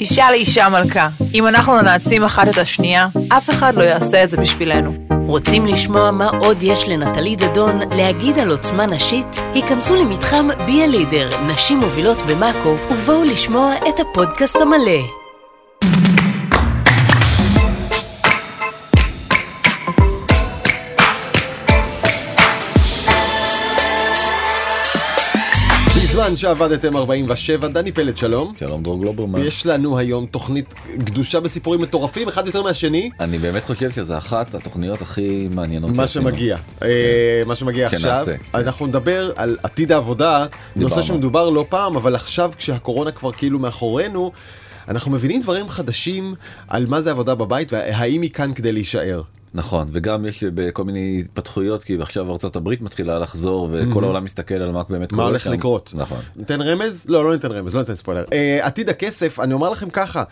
אישה לאישה מלכה. אם אנחנו לא נעצים אחת את השנייה, אף אחד לא יעשה את זה בשבילנו. רוצים לשמוע מה עוד יש לנטלי דדון להגיד על עוצמה נשית? היכנסו למתחם בי הלידר, נשים מובילות במאקו, ובואו לשמוע את הפודקאסט המלא. בזמן שעבדתם 47, דני פלד שלום. שלום דרור גלוברמן. יש לנו היום תוכנית גדושה בסיפורים מטורפים, אחד יותר מהשני. אני באמת חושב שזה אחת התוכניות הכי מעניינות מה שעשינו. שמגיע, אה, מה שמגיע כן, עכשיו, נעשה. אנחנו נדבר על עתיד העבודה, נושא. שמדובר לא פעם, אבל עכשיו כשהקורונה כבר כאילו מאחורינו, אנחנו מבינים דברים חדשים על מה זה עבודה בבית והאם היא כאן כדי להישאר. נכון וגם יש בכל מיני התפתחויות כי עכשיו ארצות הברית מתחילה לחזור וכל העולם מסתכל על מה באמת מה הולך. לקרות. נכון. ניתן רמז? לא, לא ניתן רמז, לא ניתן ספוילר. אה, עתיד הכסף, אני אומר לכם ככה,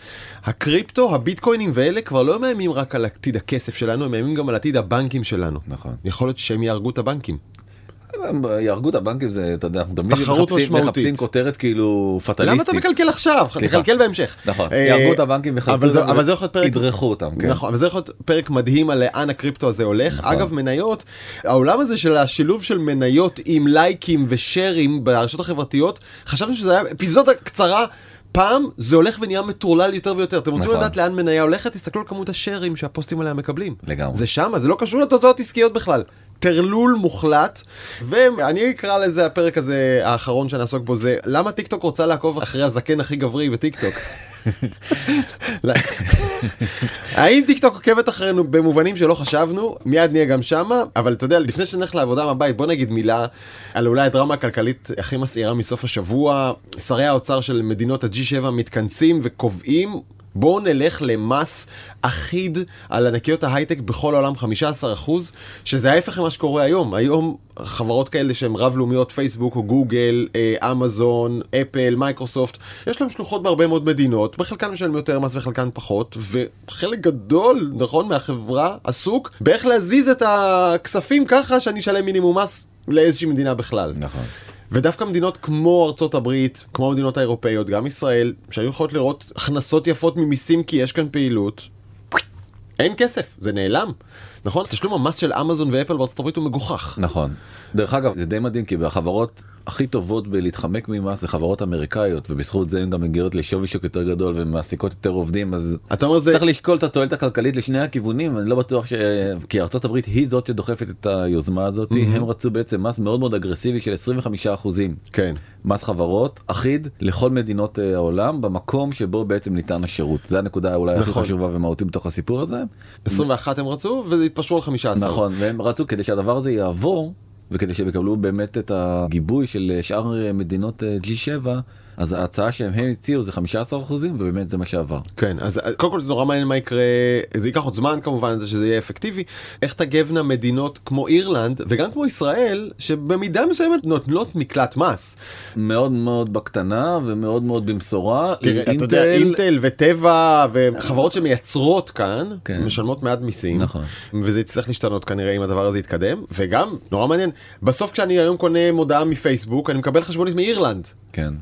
הקריפטו, הביטקוינים ואלה כבר לא מאיימים רק על עתיד הכסף שלנו, הם מאיימים גם על עתיד הבנקים שלנו. נכון. יכול להיות שהם יהרגו את הבנקים. יהרגו את הבנקים זה אתה יודע תמיד מחפשים. מחפשים כותרת כאילו למה אתה פטליסטית. מקלקל עכשיו? תקלקל בהמשך. נכון. אה, יהרגו את הבנקים פרק... ידרכו אותם. כן. נכון, אבל זה יכול להיות פרק מדהים על לאן הקריפטו הזה הולך. נכון. אגב, מניות, העולם הזה של השילוב של מניות עם לייקים ושרים ברשתות החברתיות, חשבנו שזה היה אפיזודה קצרה. פעם זה הולך ונהיה מטורלל יותר ויותר. אתם רוצים נכון. לדעת לאן מניה הולכת? תסתכלו על כמות השרים שהפוסטים עליה מקבלים. לגמרי. זה שמה, זה לא קשור לתוצאות עסקיות בכלל. טרלול מוחלט, ואני אקרא לזה הפרק הזה האחרון שנעסוק בו זה למה טיק טוק רוצה לעקוב אחרי הזקן הכי גברי בטיק טוק. האם טיק טוק עוקבת אחרינו במובנים שלא חשבנו מיד נהיה גם שמה אבל אתה יודע לפני שנלך לעבודה מהבית בוא נגיד מילה על אולי הדרמה הכלכלית הכי מסעירה מסוף השבוע שרי האוצר של מדינות ה-G7 מתכנסים וקובעים. בואו נלך למס אחיד על ענקיות ההייטק בכל העולם 15% שזה ההפך ממה שקורה היום היום חברות כאלה שהן רב-לאומיות פייסבוק או גוגל אה, אמזון אפל מייקרוסופט יש להם שלוחות בהרבה מאוד מדינות בחלקן משלמים יותר מס וחלקן פחות וחלק גדול נכון מהחברה עסוק באיך להזיז את הכספים ככה שאני אשלם מינימום מס לאיזושהי מדינה בכלל. נכון. ודווקא מדינות כמו ארצות הברית, כמו המדינות האירופאיות, גם ישראל, שהיו יכולות לראות הכנסות יפות ממיסים כי יש כאן פעילות, אין כסף, זה נעלם. נכון? תשלום המס של אמזון ואפל בארצות הברית הוא מגוחך. נכון. דרך אגב זה די מדהים כי בחברות הכי טובות בלהתחמק ממס זה חברות אמריקאיות ובזכות זה הן גם מגיעות לשווי שוק יותר גדול ומעסיקות יותר עובדים אז אתה אומר זה... צריך לשקול את התועלת הכלכלית לשני הכיוונים אני לא בטוח ש... כי ארצות הברית היא זאת שדוחפת את היוזמה הזאת הם רצו בעצם מס מאוד מאוד אגרסיבי של 25 אחוזים כן. מס חברות אחיד לכל מדינות אה, העולם במקום שבו בעצם ניתן השירות זה הנקודה אולי הכי נכון. חשובה ומהותית בתוך הסיפור הזה 21 הם רצו וזה התפשרו על 15. נכון והם רצו כדי שהדבר הזה יעבור וכדי שהם יקבלו באמת את הגיבוי של שאר אה, מדינות אה, G7 אז ההצעה שהם הם הציעו זה 15 אחוזים ובאמת זה מה שעבר. כן, אז אה, קודם כל זה נורא מעניין מה יקרה, זה ייקח עוד זמן כמובן שזה יהיה אפקטיבי, איך תגבנה מדינות כמו אירלנד וגם כמו ישראל, שבמידה מסוימת נותנות מקלט מס. מאוד מאוד בקטנה ומאוד מאוד במשורה. תראה, עם אתה יודע, אינטל וטבע וחברות שמייצרות כאן, כן. משלמות מעט מיסים. נכון. וזה יצטרך להשתנות כנראה אם הדבר הזה יתקדם, וגם, נורא מעניין, בסוף כשאני היום קונה מודעה מפייסבוק, אני מקבל חשבונית מאירלנד. כן.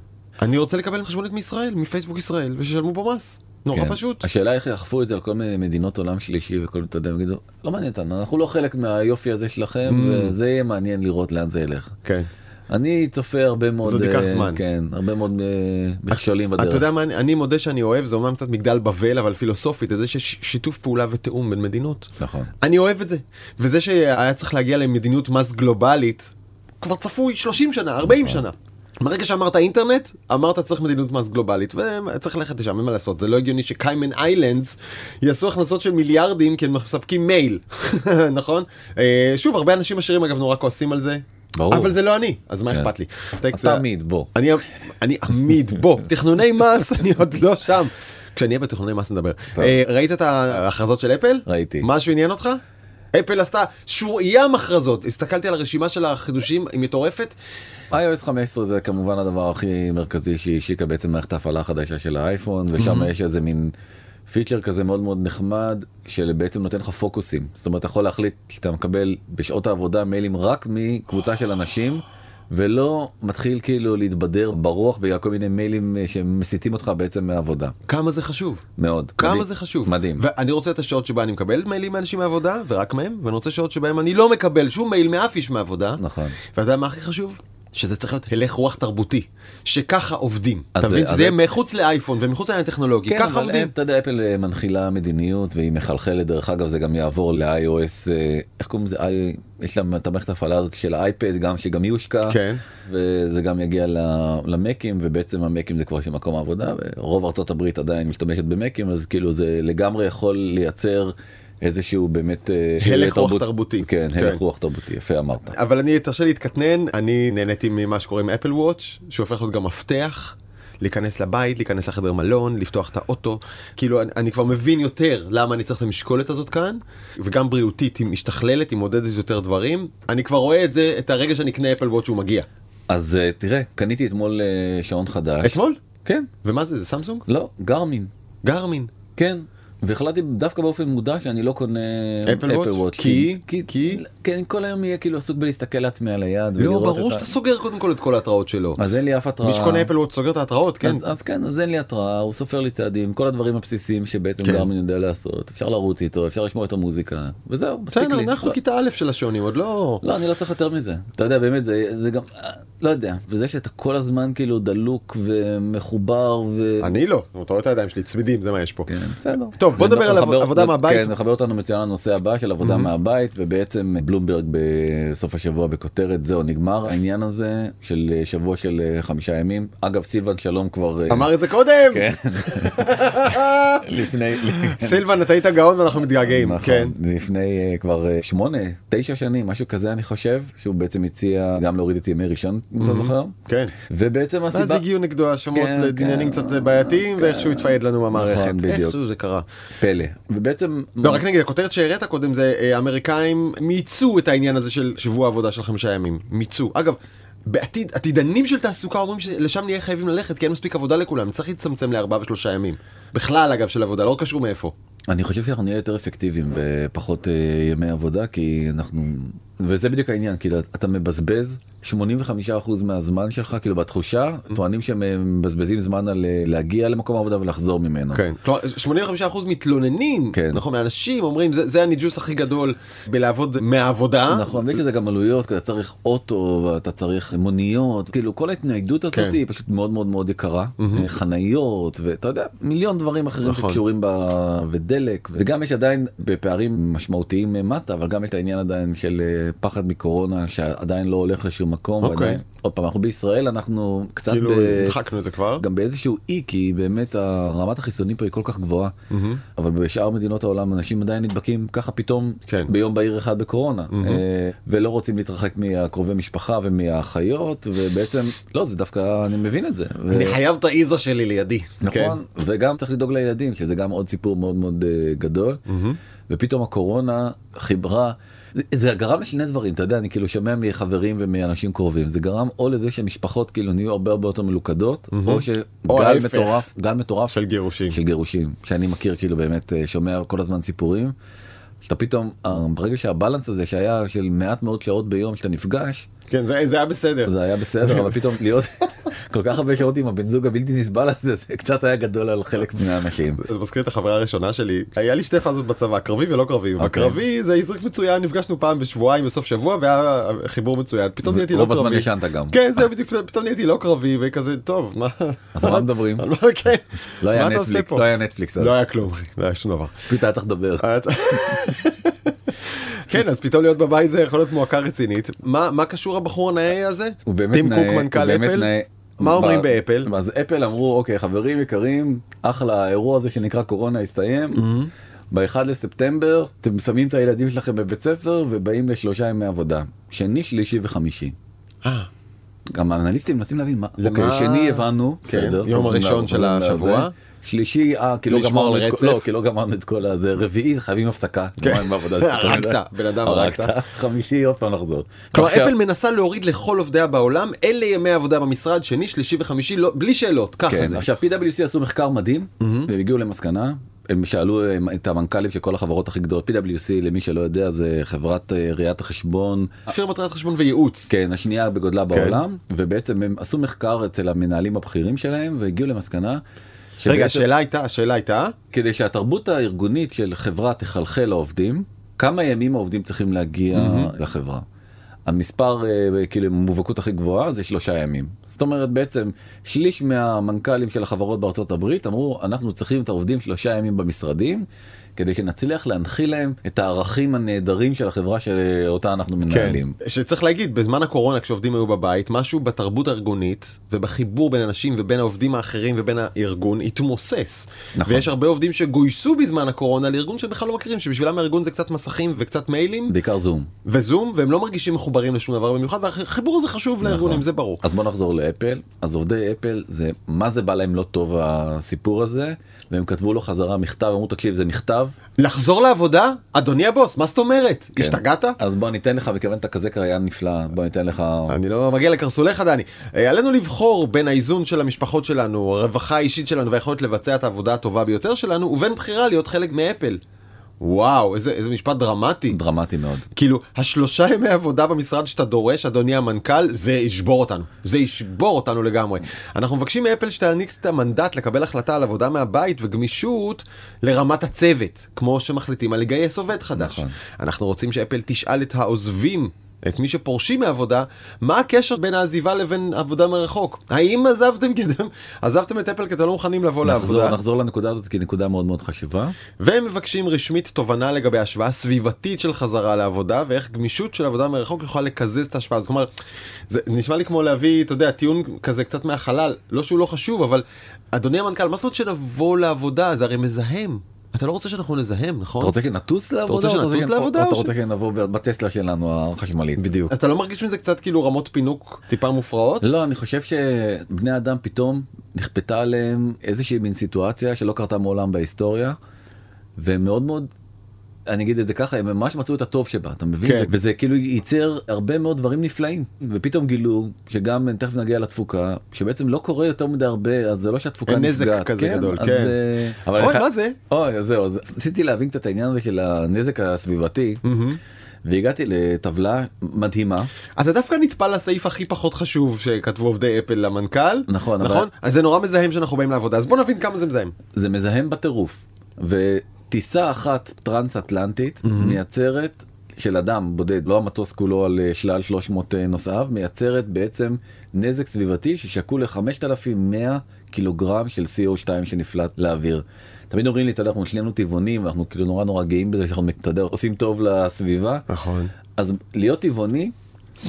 אני רוצה לקבל חשבונית מישראל, מפייסבוק ישראל, ושישלמו בו מס. נורא כן. פשוט. השאלה איך יאכפו את זה על כל מיני מדינות עולם שלישי וכל אתה יודע, יגידו לא מעניין אותנו אנחנו לא חלק מהיופי הזה שלכם וזה יהיה מעניין לראות לאן זה ילך. כן. אני צופה הרבה מאוד זאת ייקח אה, זמן. כן הרבה מאוד אה, מכשולים בדרך. אתה יודע מה, אני, אני מודה שאני אוהב, זה אומנם קצת מגדל בבל, אבל פילוסופית, זה שיש שיתוף פעולה ותיאום בין מדינות. נכון. אני אוהב את זה. וזה שהיה צריך להגיע למדיניות מס גלובלית, כבר צפוי 30 שנה, 40 שנה. ברגע שאמרת אינטרנט, אמרת צריך מדיניות מס גלובלית, וצריך ללכת לשם, אין מה לעשות, זה לא הגיוני שקיימן איילנדס יעשו הכנסות של מיליארדים כי הם מספקים מייל, נכון? אה, שוב, הרבה אנשים עשירים אגב נורא כועסים על זה, ברור. אבל זה לא אני, אז מה כן. אכפת לי? אתה עמיד בוא. אני, אני עמיד, בוא, תכנוני מס, אני עוד לא שם. כשאני אהיה בתכנוני מס נדבר. אה, ראית את ההכרזות של אפל? ראיתי. משהו עניין אותך? אפל עשתה ים הכרזות, הסתכלתי על הרשימה של החידושים, היא מטורפת. iOS 15 זה כמובן הדבר הכי מרכזי שהיא השיקה בעצם מערכת ההפעלה החדשה של האייפון ושם יש איזה מין פיצ'ר כזה מאוד מאוד נחמד שבעצם נותן לך פוקוסים. זאת אומרת אתה יכול להחליט שאתה מקבל בשעות העבודה מיילים רק מקבוצה של אנשים ולא מתחיל כאילו להתבדר ברוח בגלל כל מיני מיילים אה, שמסיתים אותך בעצם מהעבודה. כמה זה חשוב. מאוד. כמה מדהים. זה חשוב. מדהים. ואני רוצה את השעות שבה אני מקבל מיילים מאנשים מהעבודה, ורק מהם, ואני רוצה שעות שבהם אני לא מקבל שום מייל מאף איש מהעבודה. נכון. ואתה יודע מה הכי חשוב? שזה צריך להיות הלך רוח תרבותי, שככה עובדים. אתה מבין? שזה יהיה מחוץ לאייפון ומחוץ לעניין הטכנולוגי, כן, ככה אבל עובדים. הם, אתה יודע, אפל אה, מנחילה מדיניות והיא מחלחלת, דרך אגב זה גם יעבור ל-iOS, אה, איך קוראים לזה? יש להם את המערכת ההפעלה הזאת של האייפד, גם שגם היא הושקע, כן. וזה גם יגיע למקים, ובעצם המקים זה כבר של מקום העבודה, ורוב ארצות הברית עדיין משתמשת במקים, אז כאילו זה לגמרי יכול לייצר איזשהו באמת... אה, הלך רוח תרבות- תרבותי. כן, כן. הלך רוח תרבותי, יפה אמרת. אבל אני, תרשה להתקטנן, אני נהניתי ממה שקוראים אפל וואץ', שהופך להיות גם מפתח. להיכנס לבית, להיכנס לחדר מלון, לפתוח את האוטו. כאילו, אני, אני כבר מבין יותר למה אני צריך את המשקולת הזאת כאן, וגם בריאותית, היא משתכללת, היא מודדת יותר דברים. אני כבר רואה את זה, את הרגע שאני אקנה אפל וואץ' שהוא מגיע. אז אה, תראה, קניתי אתמול אה, שעון חדש. אתמול? כן. ומה זה, זה סמסונג? לא, גרמין. גרמין. כן. והחלטתי דווקא באופן מודע שאני לא קונה אפל וואץ'? כי? כי, כי? כן, כל היום יהיה כאילו עסוק בלהסתכל לעצמי על היד. לא, ברור שאתה סוגר קודם כל את כל ההתראות שלו. אז אין לי אף התראה. מי שקונה אפל וואץ' סוגר את ההתראות, כן. אז, כן, אז אין לי התראה, הוא סופר לי צעדים, כל הדברים הבסיסיים שבעצם כן. גרמין יודע לעשות, אפשר לרוץ איתו, אפשר לשמוע את המוזיקה, וזהו, מספיק לי. אנחנו לא, כיתה א' של השעונים, עוד לא... לא, אני לא צריך יותר מזה. אתה יודע, באמת, זה, גם, לא יודע, וזה שאתה כל הזמן כאילו דלוק ומחובר ו... אני לא, אתה רואה את הידיים שלי, צמידים, זה מה יש פה. כן, בסדר. טוב, בוא נדבר על עבודה מהבית. כן, מחבר אותנו מצוין לנושא הבא של עבודה מהבית, ובעצם בלומברג בסוף השבוע בכותרת זהו נגמר העניין הזה של שבוע של אה, חמישה ימים. אגב, סילבן שלום כבר... אה, אמר את זה קודם! כן. לפני... סילבן, אתה היית גאון ואנחנו מתגעגעים, נכון, כן. לפני אה, כבר שמונה, תשע שנים, משהו כזה אני חושב, שהוא בעצם הציע גם להוריד את ימי ראשון, אם אתה זוכר. כן. ובעצם הסיבה... הגיעו נגדו האשמות כן, לעניינים כן, קצת בעייתיים. ואיכשהו התפייד לנו מהמערכת. נכון, בדיוק. איכשהו זה קרה. פלא. ובעצם... לא, רק נגיד, הכותרת שהראית קודם זה אה, האמריקאים מיצו את העניין הזה של שבוע עבודה של חמישה ימים. מיצו. אגב, בעתיד, עתידנים של תעסוקה אומרים שלשם נהיה חייבים ללכת, כי אין מספיק עבודה לכולם, צריך להצטמצם לארבעה ושלושה ימים. בכלל, אגב, של עבודה, לא קשור מאיפה. אני חושב שאנחנו נהיה יותר אפקטיביים בפחות אה, ימי עבודה כי אנחנו וזה בדיוק העניין כאילו אתה מבזבז 85% מהזמן שלך כאילו בתחושה טוענים שהם אה, מבזבזים זמן על אה, להגיע למקום העבודה ולחזור ממנו. כן. כלומר, 85% מתלוננים, כן. נכון, מאנשים אומרים, זה, זה הניג'וס הכי גדל בלעבוד מהעבודה. נכון ויש לזה גם עלויות כי אתה צריך אוטו ואתה צריך מוניות כאילו כל ההתניידות הזאת כן. היא פשוט מאוד מאוד מאוד יקרה אה, חניות ואתה יודע מיליון דברים אחרים נכון. שקשורים ב... ודלק וגם יש עדיין בפערים משמעותיים מטה אבל גם יש את העניין עדיין של פחד מקורונה שעדיין לא הולך לשום מקום. אוקיי. ועדיין, עוד פעם אנחנו בישראל אנחנו קצת כאילו. הדחקנו את זה כבר. גם באיזשהו אי כי באמת רמת החיסונים פה היא כל כך גבוהה אבל בשאר מדינות העולם אנשים עדיין נדבקים ככה פתאום כן. ביום בהיר אחד בקורונה אה, ולא רוצים להתרחק מהקרובי משפחה ומהאחיות ובעצם לא זה דווקא אני מבין את זה. ו- אני חייב את האיזה שלי לידי. כן. נכון וגם צריך לדאוג לילדים שזה גם עוד סיפור מאוד מאוד אה, גדול ופתאום הקורונה חיברה. זה- זה גרם לשני דברים אתה יודע אני כאילו שומע מחברים ומאנשים קרובים זה גרם או לזה שמשפחות כאילו נהיו הרבה הרבה יותר מלוכדות או או שגל ההפך. מטורף גל מטורף של גירושים. של גירושים שאני מכיר כאילו באמת אה, שומע כל הזמן סיפורים. שאתה פתאום אה, ברגע שהבלנס הזה שהיה של מעט מאוד שעות ביום שאתה נפגש כן, זה, זה היה בסדר. זה היה בסדר אבל פתאום להיות כל כך הרבה שעות עם הבן זוג הבלתי נסבל הזה זה קצת היה גדול על חלק מהאנשים. זה מזכיר את החברה הראשונה שלי, היה לי שתי פאזות בצבא, קרבי ולא קרבי. אוקיי. בקרבי זה הזריק מצוין, נפגשנו פעם בשבועיים בסוף שבוע והיה חיבור מצוין. פתאום נהייתי לא רוב קרבי. הזמן ישנת גם. כן, זהו בדיוק, פתאום נהייתי לא קרבי וכזה, טוב, מה... אז על מה מדברים? מה- כן. לא היה נטפליקס? לא היה נטפליקס אז. לא היה כלום, לא היה שום דבר. פשוט היה צריך לדבר. כן, אז פתאום להיות בבית זה יכול להיות מועקה רצינית. מה מה קשור הבחור הנאה הזה? הוא באמת טים נאה, קוק מנכ"ל אפל? נאה. מה אומרים באפל? אז אפל אמרו אוקיי חברים יקרים אחלה האירוע הזה שנקרא קורונה הסתיים. ב-1 לספטמבר אתם שמים את הילדים שלכם בבית ספר ובאים לשלושה ימי עבודה שני שלישי וחמישי. אה, גם האנליסטים מנסים להבין מה? אוקיי, שני הבנו, כן, בסדר, יום הראשון של השבוע. שלישי, אה, כי לא לשמור גמרנו את כל. לא, כי לא גמרנו את כל הזה, רביעי חייבים הפסקה, כן. בעבודה, הרגת. בן אדם הרגת. חמישי עוד פעם לחזור. כלומר אפל מנסה להוריד לכל עובדיה בעולם, אלה ימי עבודה במשרד, שני, שלישי וחמישי, לא- בלי שאלות, ככה כן, זה. עכשיו PwC עשו מחקר מדהים, והם הגיעו למסקנה, הם שאלו את המנכ"לים של כל החברות הכי גדולות PwC למי שלא יודע זה חברת אה, ראיית החשבון פירמת ראיית חשבון וייעוץ. כן השנייה בגודלה בעולם ובעצם הם עשו מחקר אצל המנהלים הבכירים שלהם והגיעו למסקנה. רגע, שבעצם- השאלה הייתה, השאלה הייתה, כדי שהתרבות הארגונית של חברה תחלחל לעובדים, כמה ימים העובדים צריכים להגיע לחברה. המספר אה, כאילו המובהקות הכי גבוהה זה שלושה ימים. זאת אומרת בעצם שליש מהמנכ"לים של החברות בארצות הברית אמרו אנחנו צריכים את העובדים שלושה ימים במשרדים כדי שנצליח להנחיל להם את הערכים הנהדרים של החברה שאותה אנחנו מנהלים. כן. שצריך להגיד, בזמן הקורונה כשעובדים היו בבית, משהו בתרבות הארגונית ובחיבור בין אנשים ובין העובדים האחרים ובין הארגון התמוסס. נכון. ויש הרבה עובדים שגויסו בזמן הקורונה לארגון שבכלל לא מכירים, שבשבילם הארגון זה קצת מסכים וקצת מיילים בעיקר זום. וזום, והם לא מרגישים מחוברים לשום דבר במיוחד, והחיבור הזה חשוב לארגונים, נכון. זה ברור. אז בוא נחזור לאפל אז עובדי אפל זה מה זה בא להם לא טוב הסיפור הזה והם כתבו לו חזרה מכתב אמרו תקשיב זה מכתב לחזור לעבודה? אדוני הבוס, מה זאת אומרת? כן. השתגעת? אז בוא ניתן לך מכיוון אתה כזה קריין נפלא בוא ניתן לך אני לא מגיע לקרסוליך דני. אה, עלינו לבחור בין האיזון של המשפחות שלנו, הרווחה האישית שלנו והיכולת לבצע את העבודה הטובה ביותר שלנו, ובין בחירה להיות חלק מאפל. וואו, איזה, איזה משפט דרמטי. דרמטי מאוד. כאילו, השלושה ימי עבודה במשרד שאתה דורש, אדוני המנכ"ל, זה ישבור אותנו. זה ישבור אותנו לגמרי. אנחנו מבקשים מאפל שתעניק את המנדט לקבל החלטה על עבודה מהבית וגמישות לרמת הצוות, כמו שמחליטים על לגייס עובד חדש. נכון. אנחנו רוצים שאפל תשאל את העוזבים. את מי שפורשים מעבודה, מה הקשר בין העזיבה לבין עבודה מרחוק? האם עזבתם כדי... עזבתם את אפל כי אתם לא מוכנים לבוא נחזור, לעבודה? נחזור לנקודה הזאת כי נקודה מאוד מאוד חשובה. והם מבקשים רשמית תובנה לגבי השוואה סביבתית של חזרה לעבודה ואיך גמישות של עבודה מרחוק יכולה לקזז את ההשפעה. זאת אומרת, זה נשמע לי כמו להביא, אתה יודע, טיעון כזה קצת מהחלל, לא שהוא לא חשוב, אבל אדוני המנכ"ל, מה זאת אומרת שנבוא לעבודה? זה הרי מזהם. אתה לא רוצה שאנחנו נזהם, נכון? אתה רוצה שנטוס לעבודה? רוצה או שנטוס שנ- לעבודה או אתה רוצה שנבוא בטסלה שלנו החשמלית? בדיוק. אתה לא מרגיש מזה קצת כאילו רמות פינוק טיפה מופרעות? לא, אני חושב שבני אדם פתאום נכפתה עליהם איזושהי מין סיטואציה שלא קרתה מעולם בהיסטוריה, והם מאוד מאוד, אני אגיד את זה ככה, הם ממש מצאו את הטוב שבה, אתה מבין? כן. זה, וזה כאילו ייצר הרבה מאוד דברים נפלאים, ופתאום גילו שגם, תכף נגיע לתפוקה, שבעצם לא קורה יותר מדי הרבה, אז זה לא שהתפוקה אין נפגעת. נזק כזה גדול, אז, כן. אה, אבל אוי, אני מה זה? אוי, אז זהו, אז ניסיתי להבין קצת העניין הזה של הנזק הסביבתי, והגעתי לטבלה מדהימה. אתה דווקא נטפל לסעיף הכי פחות חשוב שכתבו עובדי אפל למנכ"ל. נכון, אבל- נכון? אז זה נורא מזהם שאנחנו באים לעבודה, אז בוא נבין כמה זה מזהם. זה מזהם בטירוף וטיסה אחת טרנס אטלנטית מייצרת של אדם בודד לא המטוס כולו על אה, שלל 300 נוסעיו מייצרת בעצם נזק סביבתי ששקול ל-5100 קילוגרם של CO2 שנפלט לאוויר. תמיד אומרים לי אתה יודע אנחנו שנינו טבעונים אנחנו כאילו נורא נורא גאים בזה שאנחנו אתה יודע, עושים טוב לסביבה נכון. אז להיות טבעוני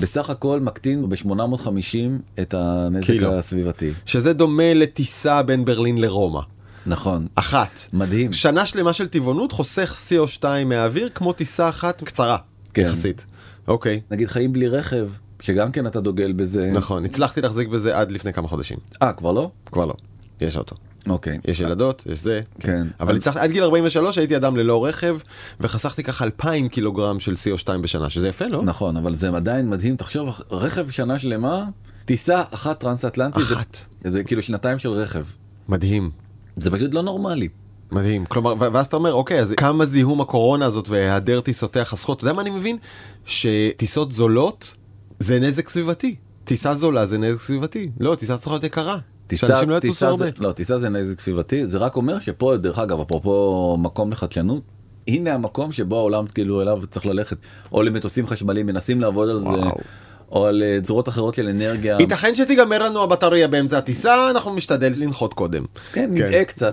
בסך הכל מקטין ב-850 את הנזק קילו. הסביבתי שזה דומה לטיסה בין ברלין לרומא. נכון אחת. מדהים. שנה שלמה של טבעונות חוסך CO2 מהאוויר כמו טיסה אחת קצרה. כן. יחסית. אוקיי. נגיד חיים בלי רכב שגם כן אתה דוגל בזה נכון, הצלחתי להחזיק בזה עד לפני כמה חודשים. אה כבר לא כבר לא. יש אוטו. אוקיי יש ילדות, יש זה. כן. אבל הצלחתי, עד גיל 43 הייתי אדם ללא רכב, וחסכתי ככה 2,000 קילוגרם של CO2 בשנה, שזה יפה, לא? נכון אבל זה עדיין מדהים תחשוב רכב שנה שלמה טיסה אחת טרנס אטלנטית זה- אחת. זה כאילו שנתיים של רכב מדהים. זה פשוט לא נורמלי. מדהים. כלומר, ואז אתה אומר, אוקיי, אז כמה זיהום הקורונה הזאת והיעדר טיסותיה חסכות? אתה יודע מה אני מבין? שטיסות זולות זה נזק סביבתי. טיסה זולה זה נזק סביבתי. לא, טיסה צריכה להיות יקרה. שאנשים לא טיסה. זה, לא טיסה זה נזק סביבתי זה רק אומר שפה דרך אגב אפרופו מקום לחדשנות. הנה המקום שבו העולם כאילו אליו צריך ללכת או למטוסים חשמליים מנסים לעבוד על זה וואו. או על אה, צורות אחרות של אנרגיה. ייתכן שתיגמר לנו הבטריה באמצע הטיסה, אנחנו משתדל לנחות קודם. כן, נטעה קצת.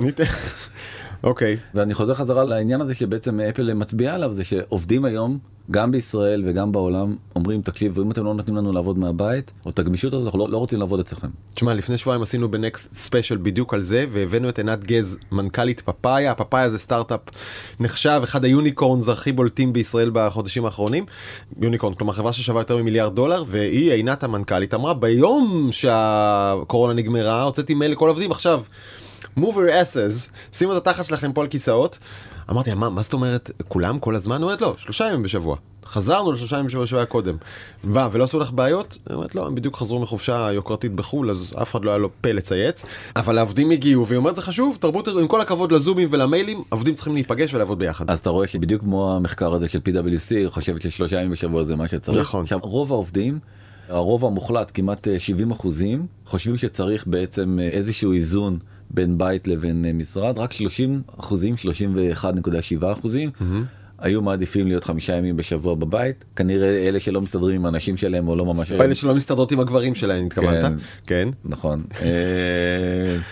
אוקיי. ואני חוזר חזרה לעניין הזה שבעצם אפל מצביעה עליו זה שעובדים היום גם בישראל וגם בעולם אומרים תקשיב אם אתם לא נותנים לנו לעבוד מהבית או את הגמישות הזאת אנחנו לא, לא רוצים לעבוד אצלכם. תשמע, לפני שבועיים עשינו בנקסט special בדיוק על זה, והבאנו את עינת גז, מנכ"לית פאפאיה, פאפאיה זה סטארט-אפ נחשב, אחד ה unicorns הכי בולטים בישראל בחודשים האחרונים. יוניקורן, כלומר חברה ששווה יותר ממיליארד דולר, והיא, עינת המנכ"לית, אמרה ביום שהקורונה נגמרה, הוצאתי מייל לכל העובדים, עכשיו. Move your asses, שימו את התחת שלכם פה על כיסאות. אמרתי, מה, מה זאת אומרת, כולם כל הזמן? היא אומרת, לא, שלושה ימים בשבוע. חזרנו לשלושה ימים בשבוע שהיה קודם. מה, ולא עשו לך בעיות? היא אומרת, לא, הם בדיוק חזרו מחופשה יוקרתית בחו"ל, אז אף אחד לא היה לו פה לצייץ. אבל העובדים הגיעו, והיא אומרת, זה חשוב, תרבות, עם כל הכבוד לזומים ולמיילים, עובדים צריכים להיפגש ולעבוד ביחד. אז אתה רואה שבדיוק כמו המחקר הזה של PwC, חושבת ששלושה ימים בשבוע זה מה שצריך. נכון. עכשיו, רוב העובדים, הרוב המוחלט, כמעט אה, 70 אחוזים, חושבים שצריך בעצם אה, איזשהו איזון בין בית לבין אה, משרד, רק 30 אחוזים, 31.7 אחוזים. היו מעדיפים להיות חמישה ימים בשבוע בבית כנראה אלה שלא מסתדרים עם האנשים שלהם או לא ממש אלה שלא מסתדרות עם הגברים שלהם, התכוונת? כן. כן. נכון אה,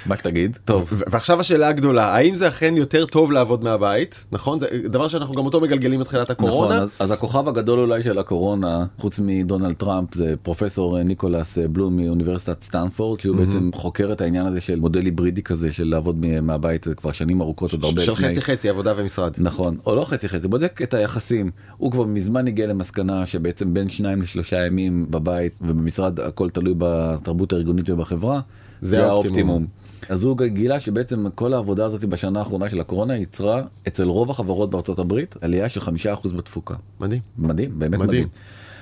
מה שתגיד טוב ועכשיו השאלה הגדולה, האם זה אכן יותר טוב לעבוד מהבית? נכון? זה דבר שאנחנו גם אותו מגלגלים מתחילת הקורונה. נכון, אז, אז הכוכב הגדול אולי של הקורונה חוץ מדונלד טראמפ זה פרופסור ניקולס אה, בלום מאוניברסיטת סטנפורד שהוא בעצם חוקר את העניין הזה של מודל היברידי כזה של לעבוד מהבית כבר שנים ארוכות עוד הרבה של. חצי חצי עבודה ומשרד. נכון או לא חצי חצי בודק את היחסים הוא כבר מזמן הגיע למסקנה שבעצם בין שניים לשלושה ימים בבית ובמשרד הכל תלוי בתרבות הארגונית ובחברה זה זה האופטימום. האופטימום. אז הוא גילה שבעצם כל העבודה הזאת בשנה האחרונה של הקורונה יצרה אצל רוב החברות בארצות הברית עלייה של חמישה אחוז בתפוקה. מדהים. מדהים באמת מדהים. מדהים.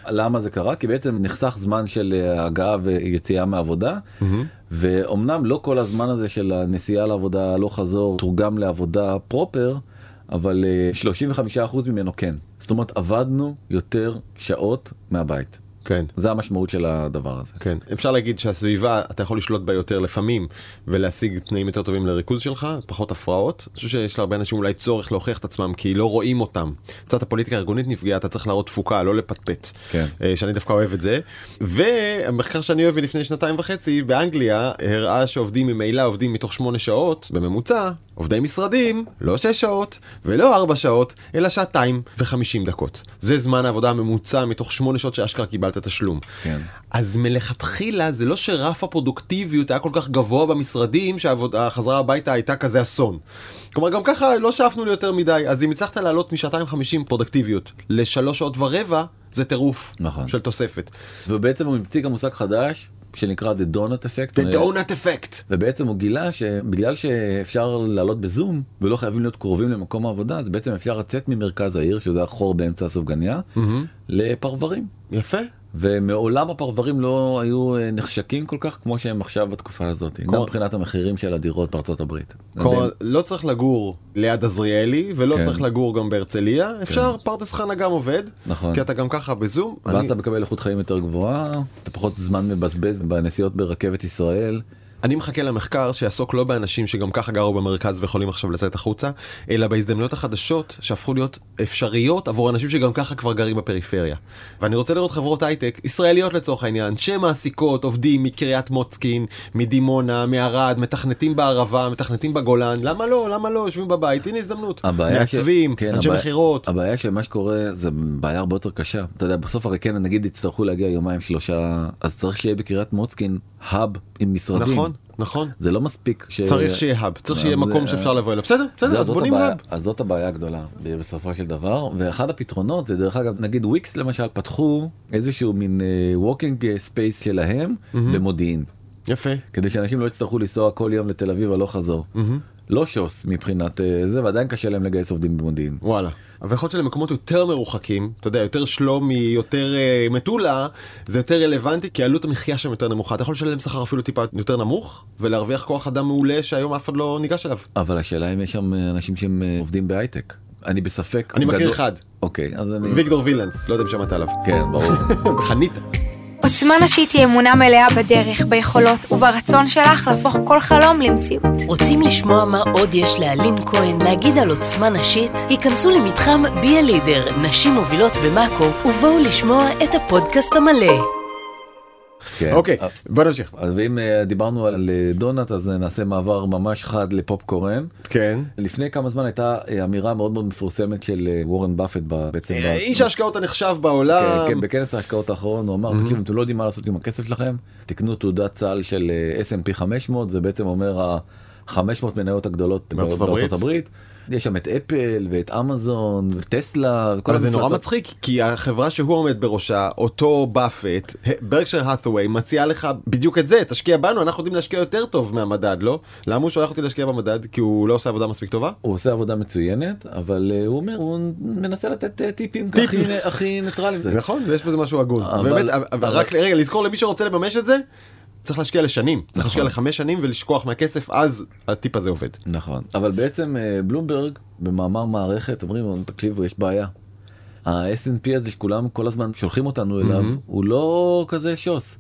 למה זה קרה? כי בעצם נחסך זמן של אה, הגעה ויציאה מהעבודה ואומנם לא כל הזמן הזה של הנסיעה לעבודה הלוך חזור תורגם לעבודה פרופר אבל אה, 35% ממנו כן. זאת אומרת עבדנו יותר שעות מהבית. כן. זה המשמעות של הדבר הזה. כן, אפשר להגיד שהסביבה אתה יכול לשלוט בה יותר לפעמים ולהשיג תנאים יותר טובים לריכוז שלך, פחות הפרעות. אני חושב שיש להרבה אנשים אולי צורך להוכיח את עצמם כי לא רואים אותם. קצת הפוליטיקה הארגונית נפגעה, אתה צריך להראות תפוקה, לא לפטפט. כן. אה, שאני דווקא אוהב את זה. והמחקר שאני אוהב מלפני שנתיים וחצי באנגליה הראה שעובדים ממילא עובדים מתוך שמונה שעות בממוצע, עובדי משרדים, לא שש שעות ולא ארבע שעות, אלא שעתיים וחמישים דקות. זה זמן העבודה הממוצע מתוך שמונה שעות שאשכרה קיבלת תשלום. כן. אז מלכתחילה זה לא שרף הפרודוקטיביות היה כל כך גבוה במשרדים שהחזרה הביתה הייתה כזה אסון. כלומר גם ככה לא שאפנו ליותר מדי אז אם הצלחת לעלות משעתיים חמישים פרודקטיביות לשלוש שעות ורבע זה טירוף נכון. של תוספת. ובעצם הוא המציא גם מושג חדש שנקרא The Donut Effect. The donut effect. ובעצם הוא גילה שבגלל שאפשר לעלות בזום ולא חייבים להיות קרובים למקום העבודה אז בעצם אפשר לצאת ממרכז העיר שזה החור באמצע הסופגניה לפרברים. יפה. ומעולם הפרברים לא היו אה, נחשקים כל כך כמו שהם עכשיו בתקופה הזאת גם כמו- מבחינת המחירים של הדירות בארצות הברית. כלומר לא צריך לגור ליד עזריאלי ולא כן. צריך לגור גם בהרצליה אפשר פרדס חנה גם עובד נכון. כי אתה גם ככה בזום. ואז אני- אתה מקבל איכות חיים יותר גבוהה אתה פחות זמן מבזבז בנסיעות ברכבת ישראל. אני מחכה למחקר שיעסוק לא באנשים שגם ככה גרו במרכז ויכולים עכשיו לצאת החוצה, אלא בהזדמנויות החדשות שהפכו להיות אפשריות עבור אנשים שגם ככה כבר גרים בפריפריה. ואני רוצה לראות חברות הייטק, ישראליות לצורך העניין, שמעסיקות עובדים מקריית מוצקין, מדימונה, מערד, מתכנתים בערבה, מתכנתים בגולן, למה לא? למה לא? יושבים בבית, הנה הזדמנות. הבעיה ש- מעצבים, כן, אנשי הבעיה- מכירות. הבעיה שמה שקורה זה בעיה הרבה יותר קשה אתה יודע בסוף הרי כן נגיד יצטרכו להגיע יומיים שלושה אז צריך שיהיה בקריית מוצקין האב עם משרדים. נכון, נכון. זה לא מספיק ש... צריך שיהיה hub, צריך שיהיה מקום אה, שאפשר לבוא אליו. בסדר, בסדר, זה- אז בונים hub. אז זאת הבעיה הגדולה בסופו של דבר ואחד הפתרונות זה דרך אגב נגיד וויקס למשל פתחו איזשהו מין working space שלהם במודיעין יפה. כדי שאנשים לא יצטרכו לנסוע כל יום לתל אביב הלוך חזור. לא שוס מבחינת אה, זה ועדיין קשה להם לגייס עובדים במודיעין. וואלה. אבל יכול להיות שלמקומות יותר מרוחקים, אתה יודע, יותר שלומי, יותר אה, מטולה, זה יותר רלוונטי, כי עלות המחיה שם יותר נמוכה. אתה יכול לשלם שכר אפילו טיפה יותר נמוך, ולהרוויח כוח אדם מעולה שהיום אף אחד לא ניגש אליו. אבל השאלה אם יש שם אה, אנשים שהם אה, עובדים בהייטק. אני בספק. אני מכיר גדול- אחד, אוקיי אז אני... ויגדור וילנס, לא יודע אם שמעת עליו. כן ברור. חנית. עוצמה נשית היא אמונה מלאה בדרך, ביכולות וברצון שלך להפוך כל חלום למציאות. רוצים לשמוע מה עוד יש לאלין כהן להגיד על עוצמה נשית? היכנסו למתחם בי הלידר, נשים מובילות במאקו, ובואו לשמוע את הפודקאסט המלא. כן. אוקיי, בוא נמשיך. אז ואם אה, דיברנו על אה, דונלד אז אה, נעשה מעבר ממש חד לפופקורן. כן. לפני כמה זמן הייתה אה, אמירה מאוד מאוד מפורסמת של אה, וורן באפט בעצם. איש ההשקעות הנחשב בעולם. כן, כן, בכנס ההשקעות האחרון הוא אמר תקשיבו אתם לא יודעים מה לעשות עם הכסף שלכם תקנו תעודת סל של אה, S&P 500 זה בעצם אומר ה- 500 מניות הגדולות בארצות הברית. יש שם את אפל ואת אמזון וטסלה וכל אבל זה נורא. מצחיק כי החברה שהוא עומד בראשה אותו באפט ברקשר האת'ווי מציעה לך בדיוק את זה תשקיע בנו אנחנו יודעים להשקיע יותר טוב מהמדד לא למה הוא שולח אותי להשקיע במדד כי הוא לא עושה עבודה מספיק טובה. הוא עושה עבודה מצוינת אבל אה, הוא אומר הוא מנסה לתת אה, טיפים. הכי- ניטרלים. נכון יש בזה משהו הגון באמת רק רגע לזכור למי שרוצה לממש את זה צריך להשקיע לשנים צריך נכון. להשקיע לחמש שנים ולשכוח מהכסף אז הטיפ הזה עובד. נכון אבל בעצם אה, בלומברג במאמר מערכת אומרים תקשיבו יש בעיה. ה-S&P הזה שכולם כל הזמן שולחים אותנו אליו הוא לא כזה שוס.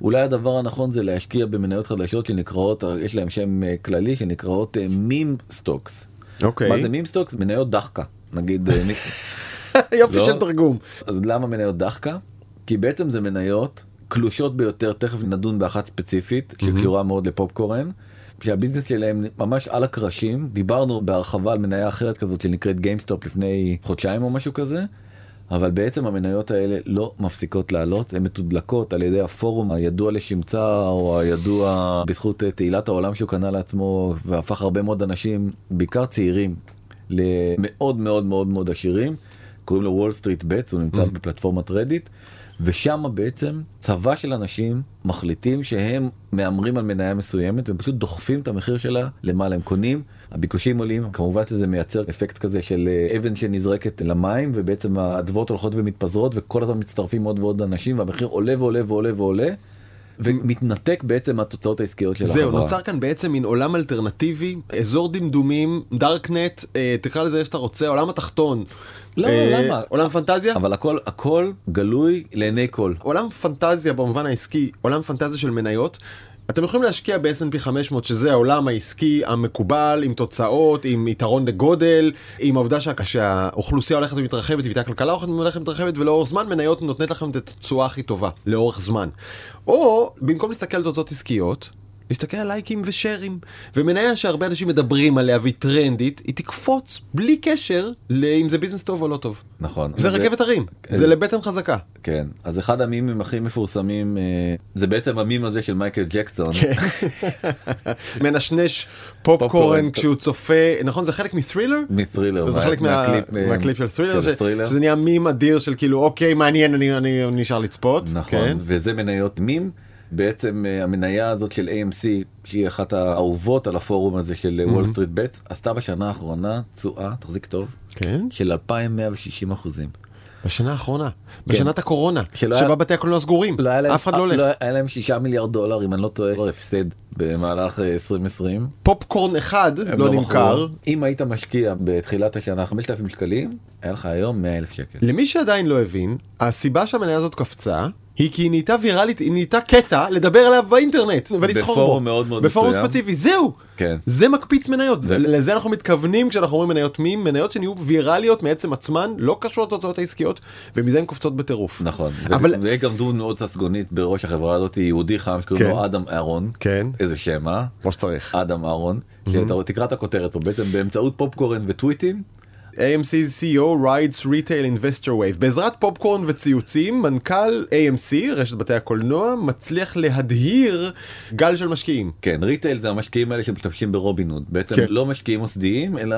אולי הדבר הנכון זה להשקיע במניות חדשות שנקראות יש להם שם אה, כללי שנקראות meme stocks. אוקיי מה זה meme stocks? מניות דחקה נגיד. אה, יופי לא? של תרגום. אז למה מניות דחקה? כי בעצם זה מניות קלושות ביותר תכף נדון באחת ספציפית שקשורה מאוד לפופקורן. שה business שלהם ממש על הקרשים דיברנו בהרחבה על מניה אחרת כזאת שנקראת גיימסטופ לפני חודשיים או משהו כזה. אבל בעצם המניות האלה לא מפסיקות לעלות הן מתודלקות על ידי הפורום הידוע לשמצה או הידוע בזכות תהילת העולם שהוא קנה לעצמו והפך הרבה מאוד אנשים בעיקר צעירים למאוד מאוד מאוד מאוד עשירים קוראים לו WallStreetBets הוא נמצא בפלטפורמת רדיט ושם בעצם צבא של אנשים מחליטים שהם מהמרים על מניה מסוימת ופשוט דוחפים את המחיר שלה למעלה. הם קונים הביקושים עולים כמובן שזה מייצר אפקט כזה של אה, אבן שנזרקת למים ובעצם האדוות הולכות ומתפזרות וכל הזמן מצטרפים עוד ועוד אנשים והמחיר עולה ועולה ועולה ועולה ומתנתק בעצם מהתוצאות העסקיות של זהו, החברה. נוצר כאן בעצם מין עולם אלטרנטיבי, אזור דמדומים, דארקנט, אה, תקרא לזה איך שאתה רוצה, עולם התחתון. לא, אה, למה? עולם פנטזיה? אבל הכל הכל גלוי לעיני כל. עולם פנטזיה במובן העסקי, עולם פנטזיה של מניות. אתם יכולים להשקיע ב-S&P 500 שזה העולם העסקי המקובל עם תוצאות עם יתרון לגודל עם העובדה שה- שהאוכלוסייה הולכת ומתרחבת ואיתה הכלכלה הולכת ומתרחבת ולאורך זמן מניות נותנת לכם את התשואה הכי טובה לאורך זמן. או במקום להסתכל על תוצאות עסקיות. להסתכל על לייקים ושרים ומניה שהרבה אנשים מדברים עליה והיא טרנדית היא תקפוץ בלי קשר לאם זה business טוב או לא טוב. נכון. זה רכבת הרים זה לבטן חזקה. כן אז אחד המימים הכי מפורסמים אה, זה בעצם המים הזה של מייקל ג'קסון. מנשנש פופקורן. כשהוא צופה נכון זה חלק מ Thriller? מ Thriller. זה חלק מהקליפ, אה, מהקליפ של Thriller. שזה נהיה מים אדיר של כאילו אוקיי מעניין אני נשאר לצפות. נכון כן. וזה מניות מים. בעצם אה, המניה הזאת של AMC שהיא אחת האהובות על הפורום הזה של WallStreetBets עשתה בשנה האחרונה תשואה תחזיק טוב כן. של 2160 אחוזים. בשנה האחרונה בשנת הקורונה שבה היה- בתי הקולנוע סגורים לא להם, אף אחד לא הולך. היה להם 6 מיליארד דולר אם אני לא טועה כבר הפסד במהלך אה, 2020. פופקורן אחד לא מכרו. נמכר. אם היית משקיע בתחילת השנה 5,000 שקלים היה לך היום 100 אלף שקל. למי שעדיין לא הבין הסיבה שהמניה הזאת קפצה. היא כי היא נהייתה ויראלית, היא נהייתה קטע לדבר עליו באינטרנט ולסחור בו. בפורום מאוד מאוד בפורום מסוים. ספציפי, זהו. כן. זה מקפיץ מניות, זה- לזה אנחנו מתכוונים כשאנחנו אומרים מניות מים, מניות שנהיו ויראליות מעצם עצמן, לא קשורות לתוצאות העסקיות, ומזה הן קופצות בטירוף. נכון, אבל-. ויש גם דמות מאוד ססגונית בראש החברה הזאת, יהודי חם שקוראים כן. לו אדם אהרון, כן. איזה שם, אה? כמו שצריך. אדם אהרון, שאתה תקרא את הכותרת פה, בעצם באמצעות פופקורן וטוויטים, AMC's CEO rides retail investor wave. בעזרת פופקורן וציוצים, מנכ"ל AMC, רשת בתי הקולנוע, מצליח להדהיר גל של משקיעים. כן, retail זה המשקיעים האלה שמשתמשים ברובין הוד, בעצם כן. לא משקיעים מוסדיים, אלא,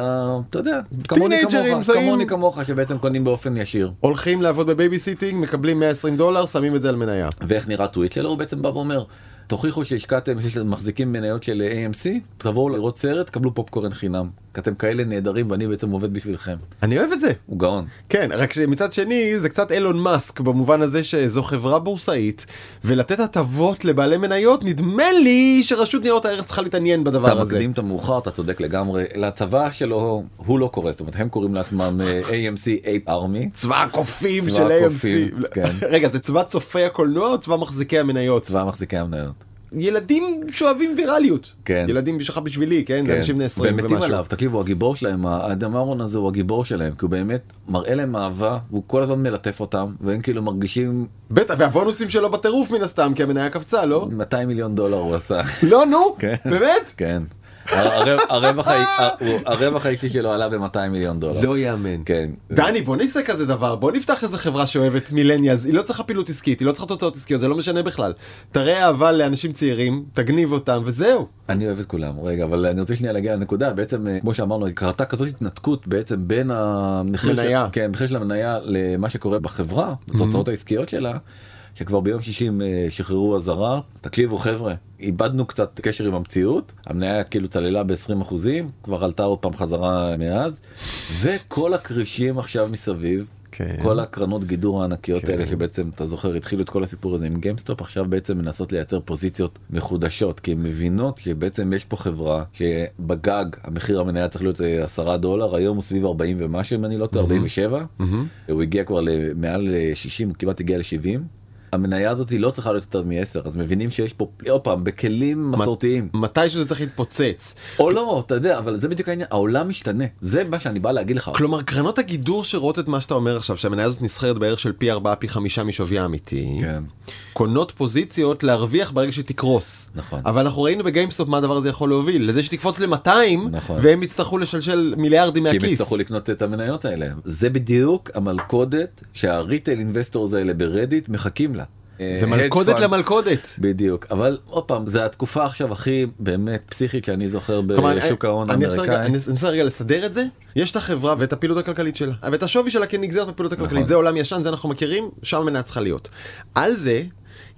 אתה יודע, כמוני כמוך, שמים- כמוני כמוך, שבעצם קונים באופן ישיר. הולכים לעבוד ב babysitting, מקבלים 120 דולר, שמים את זה על מניה. ואיך נראה טוויט שלו, הוא בעצם בא ואומר, תוכיחו שהשקעתם, שיש מחזיקים מניות של AMC, תבואו לראות סרט, קבלו פופקורן חינם. כי אתם כאלה נהדרים ואני בעצם עובד בשבילכם. אני אוהב את זה. הוא גאון. כן, רק שמצד שני זה קצת אילון מאסק במובן הזה שזו חברה בורסאית ולתת הטבות לבעלי מניות נדמה לי שרשות ניירות הערך צריכה להתעניין בדבר אתה הזה. מקדים את המאוחר, אתה צודק לגמרי. לצבא שלו, הוא לא קורא, זאת אומרת, הם קוראים לעצמם אה, AMC Ape Army. צבא הקופים של AMC. כן. רגע, זה צבא צופי הקולנוע או צבא מחזיקי המניות? צבא מחזיקי המניות. ילדים שאוהבים ויראליות. כן. ילדים שלך בשבילי, כן? כן. אנשים בני 20 והם ומשהו. מתים עליו, תקשיבו, הגיבור שלהם, האדם אהרון הזה הוא הגיבור שלהם, כי הוא באמת מראה להם אהבה, והוא כל הזמן מלטף אותם, והם כאילו מרגישים בטח, והבונוסים שלו בטירוף מן הסתם, כי המניה קפצה, לא? 200 מיליון דולר הוא עשה. לא, נו, כן. באמת? כן. הרווח- האישי שלו עלה ב-200 מיליון דולר. לא יאמן. כן. דני בוא נעשה כזה דבר בוא נפתח איזה חברה שאוהבת מילניאלס היא לא צריכה פעילות עסקית היא לא צריכה תוצאות עסקיות זה לא משנה בכלל. תראה אהבה לאנשים צעירים תגניב אותם וזהו. אני אוהב את כולם רגע אבל אני רוצה שנייה להגיע לנקודה בעצם אה, כמו שאמרנו קרתה כזאת התנתקות בעצם בין המחיר. של, כן, המניה למה שקורה בחברה בתוצאות העסקיות שלה. שכבר ביום שישי הם אה, שחררו אזהרה תקשיבו חבר'ה איבדנו קצת קשר עם המציאות המניה כאילו צללה ב-20 אחוזים כבר עלתה עוד פעם חזרה מאז וכל הכרישים עכשיו מסביב. כן. כל הקרנות גידור הענקיות כן. האלה שבעצם אתה זוכר התחילו את כל הסיפור הזה עם גיימסטופ עכשיו בעצם מנסות לייצר פוזיציות מחודשות כי הן מבינות שבעצם יש פה חברה שבגג המחיר המניה צריך להיות אה, 10 דולר היום הוא סביב 40 ומשהו אם אני לא טועה 47 הוא הגיע כבר למעל 60 כמעט הגיע ל-70. המניה הזאת לא צריכה להיות יותר מ-10 אז מבינים שיש פה עוד פעם בכלים מסורתיים מתישהו זה צריך להתפוצץ. או לא אתה יודע אבל זה בדיוק העניין העולם משתנה זה מה שאני בא להגיד לך. כלומר קרנות הגידור שרואות את מה שאתה אומר עכשיו שהמניה הזאת נסחרת בערך של פי 4 פי 5 משווי האמיתי. כן. קונות פוזיציות להרוויח ברגע שהיא תקרוס. נכון. אבל אנחנו ראינו בגיימסטופ מה הדבר הזה יכול להוביל לזה שתקפוץ ל-200 נכון. והם יצטרכו לשלשל מיליארדים כי הם מהכיס. יצטרכו לקנות את המניות האלה. זה בדיוק המלכודת שה retail investors האלה ברדיט מחכים לה. זה מלכודת. למלכודת. בדיוק אבל עוד פעם זה התקופה עכשיו הכי באמת פסיכית שאני זוכר כלומר, בשוק ההון האמריקאי. אני אנסה רגע לסדר את זה יש את החברה ואת הפעילות הכלכלית שלה ואת השווי שלה כנגזרת מהפעילות הכלכלית נכון. זה עולם ישן זה אנחנו מכירים שם המניה צריכה להיות. על זה.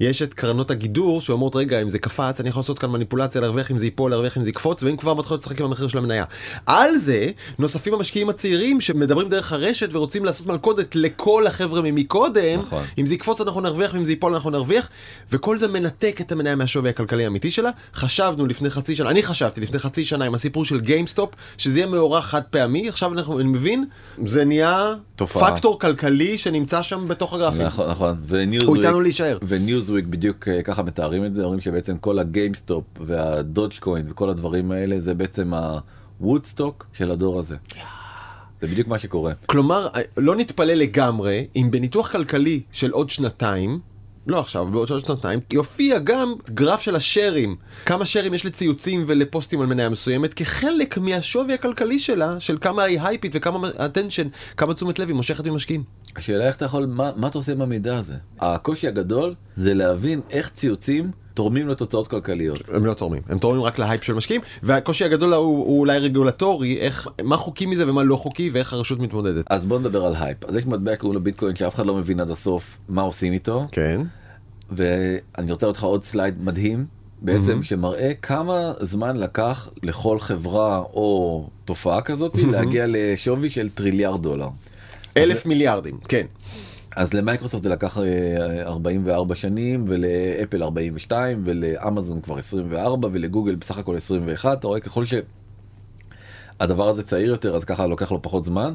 יש את קרנות הגידור שאומרות רגע אם זה קפץ אני יכול לעשות כאן מניפולציה להרוויח אם זה ייפול להרוויח אם זה יקפוץ והם כבר מתחילות לשחק עם המחיר של המניה. על זה נוספים המשקיעים הצעירים שמדברים דרך הרשת ורוצים לעשות מלכודת לכל החבר'ה ממקודם נכון. אם זה יקפוץ אנחנו נרוויח ואם זה ייפול אנחנו נרוויח וכל זה מנתק את המניה מהשווי הכלכלי האמיתי שלה חשבנו לפני חצי שנה אני חשבתי לפני חצי שנה עם הסיפור של גיימסטופ שזה יהיה מאורע חד פעמי עכשיו אנחנו אני מבין זה נהיה תופעה. פקטור כלכלי שנמצא שם בתוך הגרפים. נכון נכון הוא וניוזוויק בדיוק אה, ככה מתארים את זה אומרים שבעצם כל הגיימסטופ והדוג'קוין וכל הדברים האלה זה בעצם הוודסטוק של הדור הזה. זה בדיוק מה שקורה. כלומר לא נתפלא לגמרי אם בניתוח כלכלי של עוד שנתיים. לא עכשיו, בעוד עוד שנתיים, יופיע גם גרף של השרים. כמה שרים יש לציוצים ולפוסטים על מניה מסוימת כחלק מהשווי הכלכלי שלה, של כמה היא הייפית וכמה attention, כמה תשומת לב היא מושכת ממשקיעים. השאלה איך אתה יכול מה, מה אתה עושה עם המידע הזה הקושי הגדול זה להבין איך ציוצים תורמים לתוצאות כלכליות. הם לא תורמים, הם תורמים רק להייפ של משקיעים, והקושי הגדול הוא, הוא אולי רגולטורי, איך, מה חוקי מזה ומה לא חוקי ואיך הרשות מתמודדת. אז בוא נדבר על הייפ אז יש מטבע שקוראים לו ביטקוין שאף אחד לא מבין עד הסוף מה עושים איתו כן. ואני רוצה לך עוד slide מדהים בעצם שמראה כמה זמן לקח לכל חברה או תופעה כזאת להגיע לשווי של טריליארד דולר. אלף מיליארדים, כן. אז למייקרוסופט זה לקח אה, 44 שנים ולאפל 42 ולאמזון כבר 24 ולגוגל בסך הכל 21 אתה רואה ככל שהדבר הזה צעיר יותר אז ככה לוקח לו פחות זמן.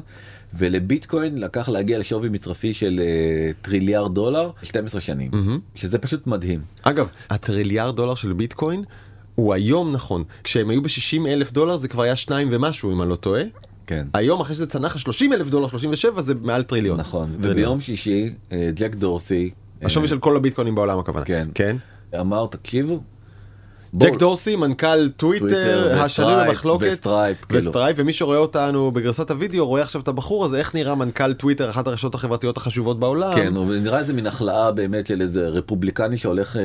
ולביטקוין לקח להגיע לשווי מצרפי של אה, טריליארד דולר 12 שנים. שזה פשוט מדהים. אגב, הטריליארד דולר של ביטקוין הוא היום נכון, כשהם היו ב-60 אלף דולר זה כבר היה שניים ומשהו אם אני לא טועה. כן. היום אחרי שזה צנח ל-30 אלף דולר, 37 זה מעל טריליון. נכון טריליון. וביום שישי אה, ג'ק דורסי אה, השווי של כל הביטקוינים בעולם הכוונה. כן. כן. אמר תקשיבו. ג'ק דורסי מנכ"ל טוויטר השנוי במחלוקת וסטרייפ, כאילו. וסטרייפ ומי שרואה אותנו בגרסת הוידאו רואה עכשיו את הבחור הזה איך נראה מנכ"ל טוויטר אחת הרשתות החברתיות החשובות בעולם. כן, הוא נראה איזה מין החלאה באמת של איזה רפובליקני שהולך אה,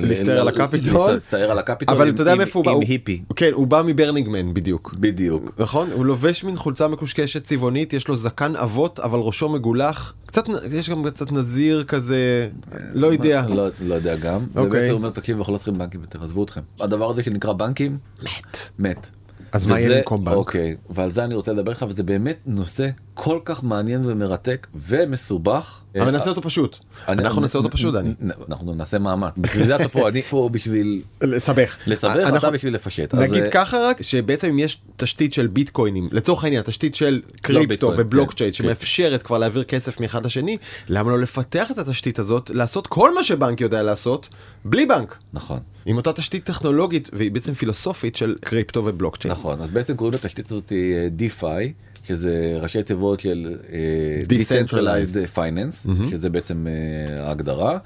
להסתער על הקפיטול. להסתער על הקפיטול אבל אתה יודע מאיפה הוא בא? עם הוא- היפי. כן הוא בא מברנינגמן בדיוק. בדיוק. נכון? הוא לובש מין חולצה מקושקשת צבעונית, יש לו זקן אבות אבל ראשו מגולח, קצת, יש גם קצת נזיר כזה, לא יודע. לא, לא יודע גם. אוקיי. אומר תקשיב אנחנו לא צריכים בנקים יותר עזבו אתכם. הדבר הזה שנקרא בנקים מת. מת. אז מה יהיה וזה- במקום בנק? אוקיי, ועל זה אני רוצה לדבר לך וזה באמת נושא כל כך מעניין ומרתק ומסובך. אבל נעשה אותו פשוט. אנחנו נעשה אותו פשוט, דני. אנחנו נעשה מאמץ. בשביל זה אתה פה, אני פה בשביל לסבך. לסבך ואתה בשביל לפשט. נגיד אה, ככה רק שבעצם אם יש תשתית של ביטקוינים לצורך העניין תשתית של קריפטו לא ביטקוין, ובלוקצ'יין כן, שמאפשרת כבר להעביר כסף מאחד לשני למה לא לפתח את התשתית הזאת לעשות כל מה שבנק יודע לעשות בלי בנק נכון. עם אותה תשתית טכנולוגית והיא בעצם פילוסופית של קריפטו ובלוקצ'יין. נכון אז בעצם קוראים לתשתית הזאת אה, DeFi שזה ראשי תיבות של אה, Decentralized. Finance שזה בעצם אה, ההגדרה.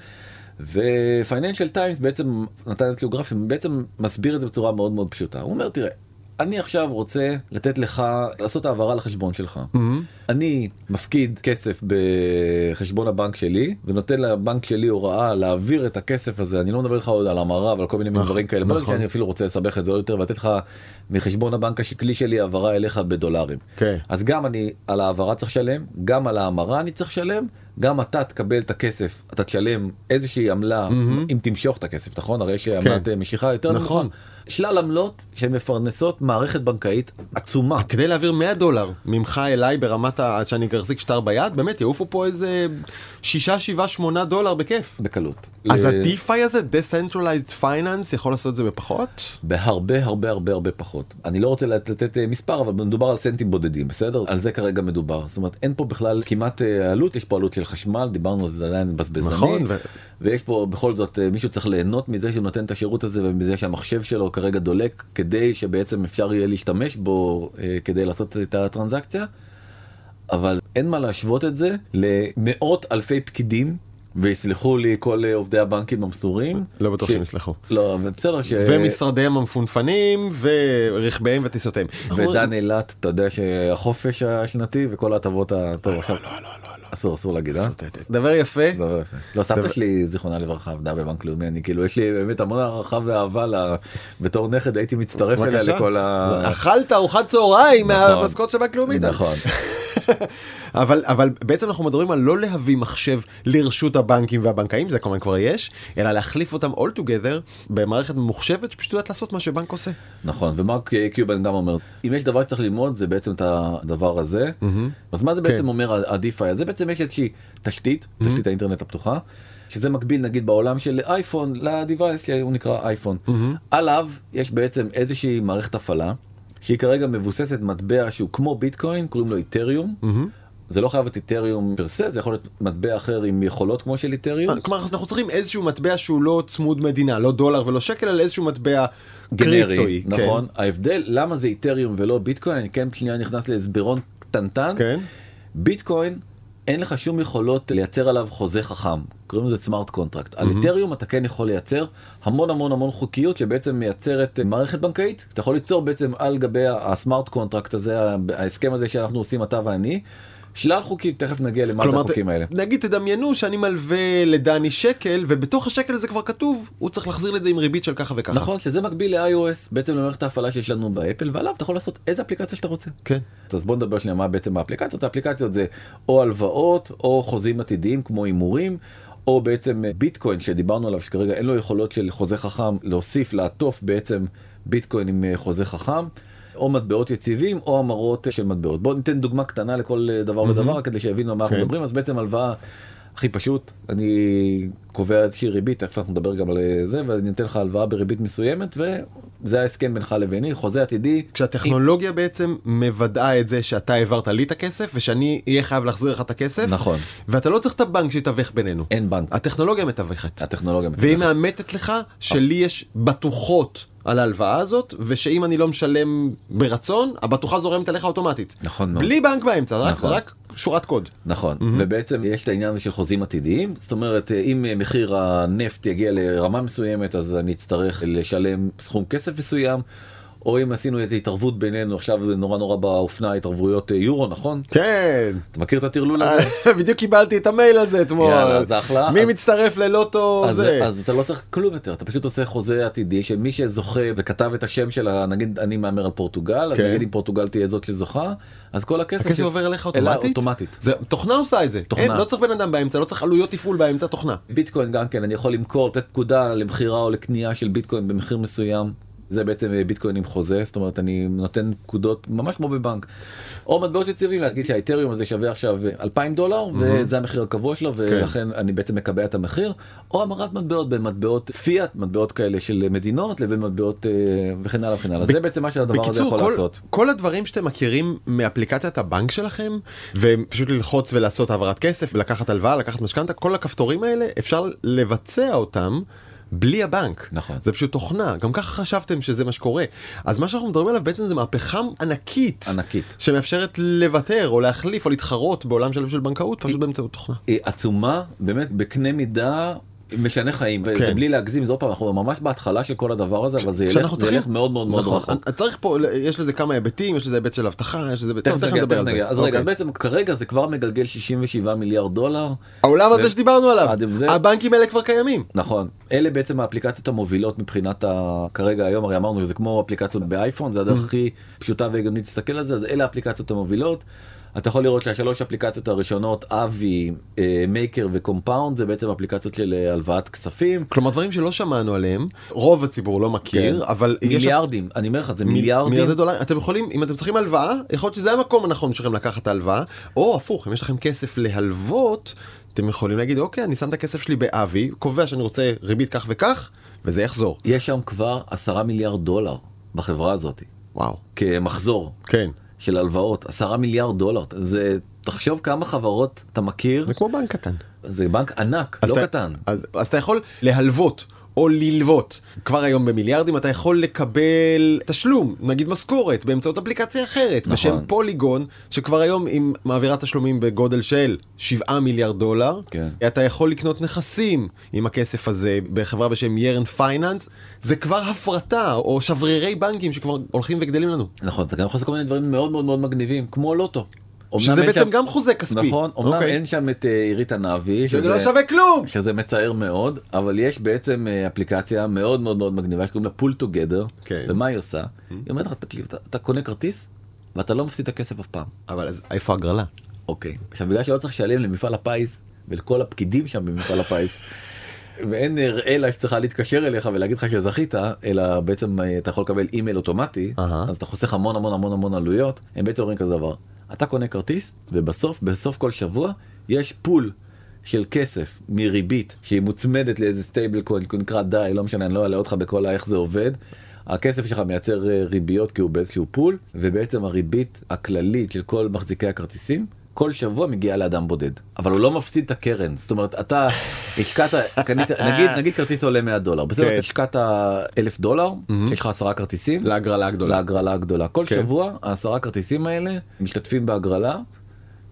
ופייננשל טיימס בעצם נתן אצלו גרף שבעצם מסביר את זה בצורה מאוד מאוד פשוטה הוא אומר תראה אני עכשיו רוצה לתת לך לעשות העברה לחשבון שלך. אני מפקיד כסף בחשבון הבנק שלי ונותן לבנק שלי הוראה להעביר את הכסף הזה אני לא מדבר לך עוד על המרה ועל כל מיני נכון, דברים כאלה. נכון. שאני אפילו רוצה לסבך את זה עוד יותר ולתת לך מחשבון הבנק השקלי שלי העברה אליך בדולרים. כן. אז גם אני על ההעברה צריך לשלם גם על ההמרה אני צריך לשלם גם אתה תקבל את הכסף אתה תשלם איזושהי עמלה אם תמשוך את הכסף נכון הרי יש עמלת אה, משיכה יותר נכון. נמוכה. שלל עמלות שמפרנסות מערכת בנקאית עצומה. כדי להעביר 100 דולר ממך אליי ברמת ה... שאני אחזיק שטר ביד, באמת יעופו פה איזה 6, 7, 8 דולר בכיף. בקלות. אז ל- ה-DeFi הזה, Decentralized Finance, יכול לעשות את זה בפחות? בהרבה הרבה הרבה הרבה פחות. אני לא רוצה לת- לתת אה, מספר אבל מדובר על סנטים בודדים בסדר? על זה כרגע מדובר. זאת אומרת אין פה בכלל כמעט אה, עלות יש פה עלות של חשמל דיברנו על זה עדיין בזבזני. נכון, ו- ויש פה בכל זאת אה, מישהו צריך ליהנות מזה שהוא נותן את השירות הזה ומזה שהמחשב שלו כרגע דולק כדי שבעצם אפשר יהיה להשתמש בו אה, כדי לעשות את הטרנזקציה. אבל אין מה להשוות את זה למאות אלפי פקידים ויסלחו לי כל אה, עובדי הבנקים המסורים. לא בטוח ש- שהם יסלחו. לא בסדר ש... ומשרדיהם המפונפנים ורכביהם וטיסותיהם. ודן אילת אתה יודע שהחופש השנתי וכל ההטבות הטוב עכשיו לא, לא, לא, לא. אסור אסור להגיד אה? דבר יפה. דבר יפה. לא סבתא שלי זיכרונה לברכה עבדה בבנק לאומי אני כאילו יש לי באמת המון הערכה ואהבה לה בתור נכד הייתי מצטרף אליה. לכל ה... אכלת ארוחת צהריים נכון. מהמשכורת של בנק לאומי. נכון אבל אבל בעצם אנחנו מדברים על לא להביא מחשב לרשות הבנקים והבנקאים זה כמובן כבר יש אלא להחליף אותם all together במערכת ממוחשבת שפשוט יודעת לעשות מה שבנק עושה. נכון ומרק קיובן גם אומר אם יש דבר שצריך ללמוד זה בעצם את הדבר הזה אז מה זה בעצם כן. אומר ה-DeFi הזה בעצם יש איזושהי תשתית תשתית האינטרנט הפתוחה. שזה מקביל נגיד בעולם של אייפון לדיווייס שהוא נקרא אייפון עליו יש בעצם איזושהי מערכת הפעלה שהיא כרגע מבוססת מטבע שהוא כמו ביטקוין קוראים לו איתריום. זה לא חייב להיות איתריום פרסה זה יכול להיות מטבע אחר עם יכולות כמו של איתריום. כלומר אנחנו צריכים איזשהו מטבע שהוא לא צמוד מדינה לא דולר ולא שקל אלא איזשהו מטבע גנרי. כן. נכון? ההבדל למה זה אתריום ולא ביטקוין אני כן שנייה נכנס להסברון קטנטן. כן. ביטקוין אין לך שום יכולות לייצר עליו חוזה חכם. קוראים לזה smart contract על אתריום אתה כן יכול לייצר המון המון המון חוקיות שבעצם מייצרת אה, מערכת בנקאית. אתה יכול ליצור בעצם על גבי ה smart contract הזה ההסכם הזה שאנחנו עושים אתה ואני. שלל חוקים תכף נגיע למה זה כלומר, החוקים ת- האלה. נגיד תדמיינו שאני מלווה לדני שקל ובתוך השקל הזה כבר כתוב הוא צריך להחזיר לי את זה עם ריבית של ככה וככה. נכון שזה מקביל ל-iOS בעצם למערכת ההפעלה שיש לנו באפל ועליו אתה יכול לעשות איזה אפליקציה שאתה רוצה. כן. אז בוא נדבר שנייה מה בעצם האפליקציות האפליקציות זה או הלוואות או חוזים עתידיים כמו הימורים. או בעצם אה, ביטקוין שדיברנו עליו שכרגע אין לו יכולות של חוזה חכם להוסיף לעטוף בעצם ביטקוין עם אה, חוזה חכם. או מטבעות יציבים או המרות של מטבעות. בוא ניתן דוגמה קטנה לכל אה, דבר ודבר כדי שיבינו על מה אנחנו כן. מדברים אז בעצם הלוואה הכי פשוט אני קובע איזושהי ריבית תכף אנחנו נדבר גם על אה, זה ואני נותן לך הלוואה בריבית מסוימת וזה ההסכם בינך לביני חוזה עתידי. כשהטכנולוגיה בעצם מוודאה את זה שאתה העברת לי את הכסף ושאני אהיה חייב להחזיר לך את הכסף. נכון. ואתה לא צריך את הבנק שיתווך בינינו. אין בנק. הטכנולוגיה מתווכת. הטכנולוגיה. והיא מאמתת לך שלי יש בטוחות על ההלוואה הזאת ושאם אני לא משלם ברצון הבטוחה זורמת אליך אוטומטית. נכון מאוד. בלי בנק באמצע רק, נכון. רק שורת קוד. נכון ובעצם יש את העניין של חוזים עתידיים זאת אומרת אם מחיר הנפט יגיע לרמה מסוימת אז אני אצטרך לשלם סכום כסף מסוים. או אם עשינו איזה התערבות בינינו עכשיו זה נורא נורא באופנה התערבויות אה, יורו נכון כן. אתה מכיר את הטרלול הזה בדיוק קיבלתי את המייל הזה אתמול. יאללה, אז אחלה. מי אז- מצטרף ללוטו אז, זה. אז אתה לא צריך כלום יותר אתה פשוט עושה חוזה עתידי שמי שזוכה וכתב את השם שלה נגיד אני מהמר על פורטוגל אז כן. נגיד אם פורטוגל תהיה זאת שזוכה אז כל הכסף הכסף ש- עובר אליך אוטומטית? אוטומטית. זה, תוכנה עושה את זה. תוכנה. אין, לא צריך בן אדם באמצע, לא צריך עלויות תפעול באמצע, תוכנה. ביטקוין גם כן אני יכול למכור לתת פקודה למכירה או לקנייה של ביטקוין במחיר מסוים זה בעצם אה, ביטקוין עם חוזה זאת אומרת אני נותן פקודות ממש כמו בבנק. או מטבעות יציבים להגיד שהאיתריום הזה שווה עכשיו 2,000 דולר וזה המחיר הקבוע שלו ולכן אני בעצם מקבע את המחיר או המרת מטבעות בין מטבעות פיאט מטבעות כאלה של מדינות לבין מטבעות אה, וכן הלאה וכן הלאה זה בעצם מה שהדבר הזה יכול כל, לעשות. כל הדברים שאתם מכירים מאפליקציית הבנק שלכם, ופשוט ללחוץ ולעשות העברת כסף, ולקחת הלוואה, לקחת משכנתה, כל הכפתורים האלה, אפשר לבצע אותם. בלי הבנק. נכון. זה פשוט תוכנה, גם ככה חשבתם שזה מה שקורה. אז מה שאנחנו מדברים עליו בעצם זה מהפכה ענקית. ענקית. שמאפשרת לוותר או להחליף או להתחרות בעולם שלם של בנקאות פשוט באמצעות תוכנה. היא עצומה באמת בקנה מידה משנה חיים וזה כן. בלי להגזים זה עוד פעם אנחנו ממש בהתחלה של כל הדבר הזה אבל זה ילך, זה ילך מאוד מאוד מאוד נכון, רחוק. צריך פה יש לזה כמה היבטים יש לזה היבט של אבטחה יש לזה תכף נגיע. זה. אז רגע, אוקיי. בעצם כרגע זה כבר מגלגל 67 מיליארד דולר. העולם הזה ו- שדיברנו עליו זה- הבנקים האלה כבר קיימים נכון, אלה בעצם האפליקציות המובילות מבחינת ה... כרגע היום הרי אמרנו שזה כמו אפליקציות באייפון, זה הדרך הכי פשוטה והגיונית להסתכל על זה, אז אלה האפליקציות המובילות. אתה יכול לראות שהשלוש אפליקציות הראשונות, Aave, אה, Maker ו Compound, זה בעצם אפליקציות של אה, הלוואת כספים. כלומר דברים שלא שמענו עליהם רוב הציבור לא מכיר כן. אבל יש מיליארדים, אני אומר לך, זה מיל- מיליארדים. מיליארדי דולרים אתם יכולים אם אתם צריכים הלוואה יכול להיות שזה המקום הנכון שלכם לקחת את ההלוואה או הפוך אם יש לכם כסף להלוות אתם יכולים להגיד אוקיי אני שם את הכסף שלי באבי קובע שאני רוצה ריבית כך וכך וזה יחזור יש שם כבר עשרה מיליארד דולר בחברה הזאת, וואו כמחזור כן של הלוואות, עשרה מיליארד דולר. זה, תחשוב כמה חברות אתה מכיר, זה כמו בנק קטן. זה בנק ענק, לא אתה- קטן. אז, אז אתה יכול להלוות או ללוות כבר היום במיליארדים אתה יכול לקבל תשלום נגיד משכורת באמצעות אפליקציה אחרת נכון. בשם פוליגון שכבר היום היא מעבירה תשלומים בגודל של 7 מיליארד דולר כן. אתה יכול לקנות נכסים עם הכסף הזה בחברה בשם Yearn Finance זה כבר הפרטה או שברירי בנקים שכבר הולכים וגדלים לנו נכון, אתה גם יכול לעשות כל מיני דברים מאוד מאוד מאוד מגניבים, כמו לוטו. שזה בעצם שם- גם חוזה כספי נכון, אמנם אוקיי. אין שם את אה, עירית ענבי, שזה לא שווה כלום שזה מצער מאוד, אבל יש בעצם אה, אפליקציה מאוד מאוד מאוד מגניבה שקוראים לה PoolTogether, כן. ומה היא עושה? היא אומרת לך, תקשיב, אתה- אתה קונה כרטיס ואתה לא מפסיד את הכסף אף פעם. אבל אז איפה הגרלה? אוקיי. עכשיו בגלל שלא צריך לשלם למפעל הפיס ולכל הפקידים שם במפעל הפיס. ואין אלא שצריכה להתקשר אליך ולהגיד לך שזכית אלא בעצם אה, אתה יכול לקבל אימייל אוטומטי אהה. אז אתה חוסך המון המון המון המון עלויות הם בעצם אומרים כזה דבר אתה קונה כרטיס ובסוף בסוף כל שבוע יש pool של כסף מריבית שהיא מוצמדת לאיזה stable coin נקרא די לא משנה אני לא אעלה אותך בכל איך זה עובד. הכסף שלך מייצר אה, ריביות כי הוא באיזשהו פול ובעצם הריבית הכללית של כל מחזיקי הכרטיסים כל שבוע מגיעה לאדם בודד אבל הוא לא מפסיד את הקרן זאת אומרת אתה השקעת קנית נגיד נגיד כרטיס עולה 100 דולר בסדר כן. השקעת אלף דולר יש לך עשרה כרטיסים להגרלה הגדולה. להגרלה הגדולה כל כן. שבוע העשרה כרטיסים האלה משתתפים בהגרלה.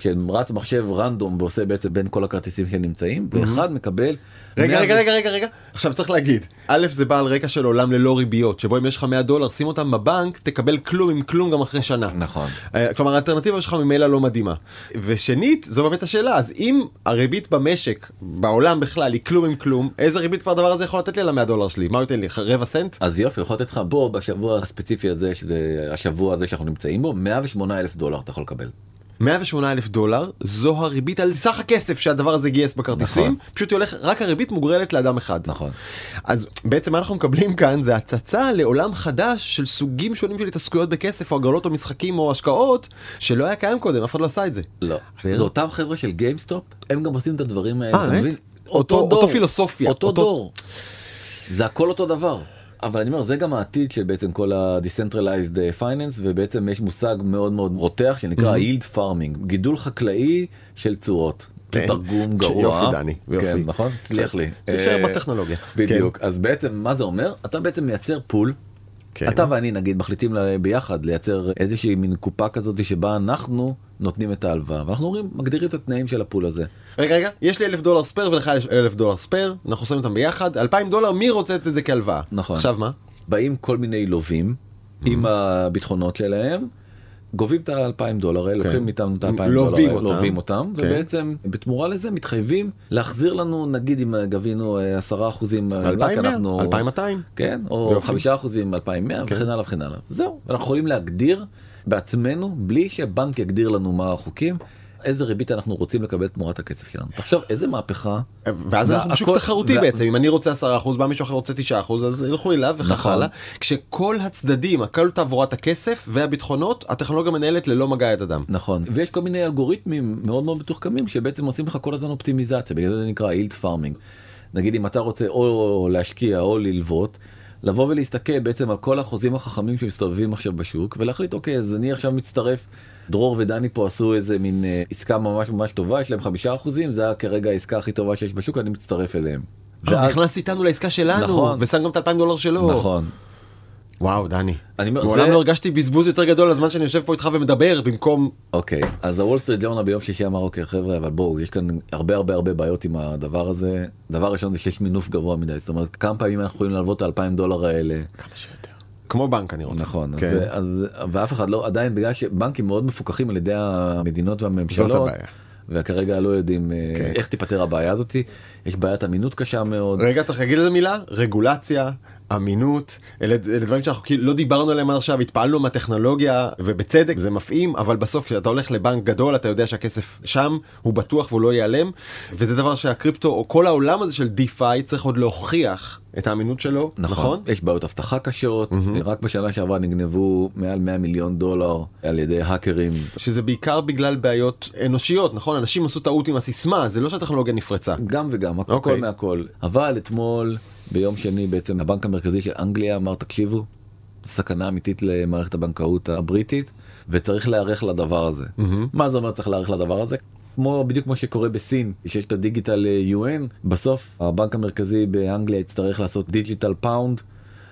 כשרץ מחשב רנדום ועושה בעצם בין כל הכרטיסים שנמצאים ואחד מקבל. רגע 100 רגע רגע רגע רגע עכשיו צריך להגיד א' זה בא על רקע של עולם ללא ריביות שבו אם יש לך 100 דולר שים אותם בבנק תקבל כלום עם כלום גם אחרי שנה. נכון. אה, כלומר האלטרנטיבה שלך ממילא לא מדהימה. ושנית זו באמת השאלה אז אם הריבית במשק בעולם בכלל היא כלום עם כלום איזה ריבית כבר הדבר הזה יכול לתת לי על ה-100 דולר שלי מה הוא ייתן לי רבע סנט? אז יופי יכול לתת לך בוא בשבוע הספציפי הזה שזה השבוע הזה שאנחנו נמצאים בו 108 אלף דולר אתה יכול לקבל. 108 אלף דולר זו הריבית על סך הכסף שהדבר הזה גייס בכרטיסים נכון. פשוט היא הולך רק הריבית מוגרלת לאדם אחד. נכון. אז בעצם מה אנחנו מקבלים כאן זה הצצה לעולם חדש של סוגים שונים של התעסקויות בכסף או הגרלות או משחקים או השקעות שלא היה קיים קודם אף אחד לא עשה את זה. לא. כן. זה אותם חבר'ה של גיימסטופ הם גם עושים את הדברים האלה אה? מבין? אותו- אותו פילוסופיה, אותו אותו- דור. זה הכל אותו דבר. אבל אני אומר זה גם העתיד של בעצם כל ה-decentralized finance ובעצם יש מושג מאוד מאוד רותח שנקרא yield farming גידול חקלאי של תשואות. כן. תרגום גרוע. יופי, דני, יופי. כן נכון? הצליח לי. תישאר אה, בטכנולוגיה. בדיוק. אז בעצם מה זה אומר? אתה בעצם מייצר pool. כן. אתה ואני נגיד מחליטים ביחד לייצר איזושהי מין קופה כזאת שבה אנחנו נותנים את ההלוואה ואנחנו אומרים מגדירים את התנאים של ה pool הזה. רגע רגע יש לי אלף דולר spare ולך יש אלף דולר spare אנחנו שמים אותם ביחד אלפיים דולר מי רוצה את זה כהלוואה. נכון. עכשיו מה? באים כל מיני לווים עם הביטחונות שלהם. גובים את האלפיים דולר האלה, כן. לוקחים מאיתנו את האלפיים לווים דולר, האלה, אותם. לווים אותם, כן. ובעצם בתמורה לזה מתחייבים להחזיר לנו, נגיד אם גבינו אה, עשרה אחוזים, אה, רק 2,100? אנחנו, 2,200? כן, או יופי. חמישה אחוזים, 2,100 כן. וכן הלאה וכן הלאה. זהו, אנחנו יכולים להגדיר בעצמנו, בלי שבנק יגדיר לנו מה החוקים, איזה ריבית אנחנו רוצים לקבל תמורת הכסף שלנו. תחשוב, איזה מהפכה. ואז אנחנו והכל- תחרותי וה- בעצם אם אני רוצה 10% בא מישהו אחר רוצה 9% אז ילכו אליו וכך נכון. הלאה כשכל הצדדים הכל תעבורת הכסף והביטחונות הטכנולוגיה מנהלת ללא מגע יד אדם. נכון ויש כל מיני אלגוריתמים מאוד מאוד מתוחכמים שבעצם עושים לך כל הזמן אופטימיזציה בגלל זה נקרא אילד פארמינג. נגיד אם אתה רוצה או להשקיע או ללוות. לבוא ולהסתכל בעצם על כל החוזים החכמים שמסתובבים עכשיו בשוק ולהחליט אוקיי אז אני עכשיו מצטרף. דרור ודני פה עשו איזה מין אה, עסקה ממש ממש טובה יש להם חמישה אחוזים זה היה כרגע העסקה הכי טובה שיש בשוק אני מצטרף אליהם. אה, ואז- נכנס איתנו לעסקה שלנו נכון. ושם גם את 2,000 דולר שלו. נכון. וואו, דני. אני אומר, מעולם זה- לא הרגשתי בזבוז יותר גדול לזמן שאני יושב פה איתך ומדבר במקום... אוקיי, אז הוול סטריט ג'ורנל ביום שישי אמר, אוקיי חבר'ה, אבל בואו, יש כאן הרבה הרבה הרבה בעיות עם הדבר הזה. דבר ראשון זה שיש מינוף גבוה מדי, זאת אומרת, כמה פעמים אנחנו יכולים להלוות את האלפיים דולר האלה. כמה שיותר. כמו בנק אני רוצה. נכון, כן. אז, אז, ואף אחד לא, עדיין בגלל שבנקים מאוד מפוקחים על ידי המדינות והממשלות. וכרגע לא יודעים אה, כן. איך תיפתר הבעיה הזאתי. יש בעיית אמינות קשה מאוד. רגע, צריך להגיד איזה מילה? רגולציה, אמינות, אלה, אלה דברים שאנחנו כאילו לא דיברנו עליהם עכשיו, התפעלנו מהטכנולוגיה, ובצדק, זה מפעים, אבל בסוף כשאתה הולך לבנק גדול, אתה יודע שהכסף שם, הוא בטוח והוא לא ייעלם, וזה דבר שהקריפטו, או כל העולם הזה של דיפיי, צריך עוד להוכיח את האמינות שלו, נכון? נכון, יש בעיות אבטחה קשות, רק בשנה שעברה נגנבו מעל 100 מיליון דולר על ידי האקרים. שזה בעיקר בגלל בעיות אנושיות, נכון? אנשים עשו טעות עם הסיסמה, זה לא שהטכנולוגיה נפרצה. גם וגם, הכל אוקיי. מהכל. אבל אתמול, ביום שני בעצם, הבנק המרכזי של אנגליה אמר, תקשיבו, סכנה אמיתית למערכת הבנקאות הבריטית, וצריך להיערך לדבר הזה. מה זה אומר צריך להיערך לדבר הזה? כמו בדיוק כמו שקורה בסין שיש את ה digital yuan בסוף הבנק המרכזי באנגליה יצטרך לעשות digital pound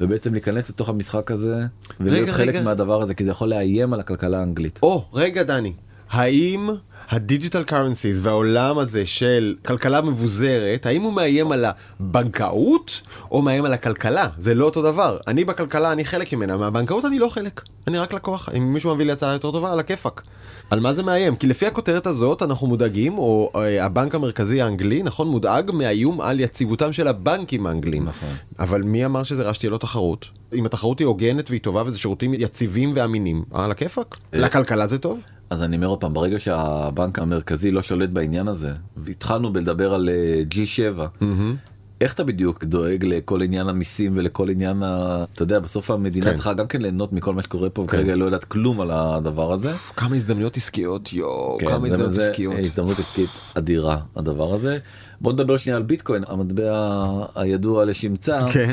ובעצם להיכנס לתוך המשחק הזה ולהיות חלק רגע. מהדבר הזה כי זה יכול לאיים על הכלכלה האנגלית. או, רגע דני, האם ה digital currencies והעולם הזה של כלכלה מבוזרת, האם הוא מאיים על הבנקאות או מאיים על הכלכלה? זה לא אותו דבר. אני בכלכלה, אני חלק ממנה, מהבנקאות אני לא חלק. אני רק לקוח. אם מישהו מביא לי הצעה יותר טובה, על הכיפאק. על מה זה מאיים? כי לפי הכותרת הזאת אנחנו מודאגים, או אה, הבנק המרכזי האנגלי, נכון, מודאג מהאיום על יציבותם של הבנקים האנגלים. נכון. אבל מי אמר שזה רע שתהיה לו תחרות? אם התחרות היא הוגנת והיא טובה וזה שירותים יציבים ואמינים, על הכיפאק. אה. לכלכלה זה טוב? אז אני אומר עוד פעם, ברגע שהבנק המרכזי לא שולט בעניין הזה, והתחלנו בלדבר על אה, G7, איך אתה בדיוק דואג לכל עניין המיסים ולכל עניין ה... אתה יודע, בסוף המדינה כן. צריכה גם כן ליהנות מכל מה שקורה פה, וכרגע לא יודעת כלום על הדבר הזה. כמה הזדמנויות עסקיות, יואו, כן, כמה הזדמנויות זה עסקיות. הזדמנות עסקית אדירה הדבר הזה. בוא נדבר שנייה על ביטקוין, המטבע הידוע לשמצה. כן.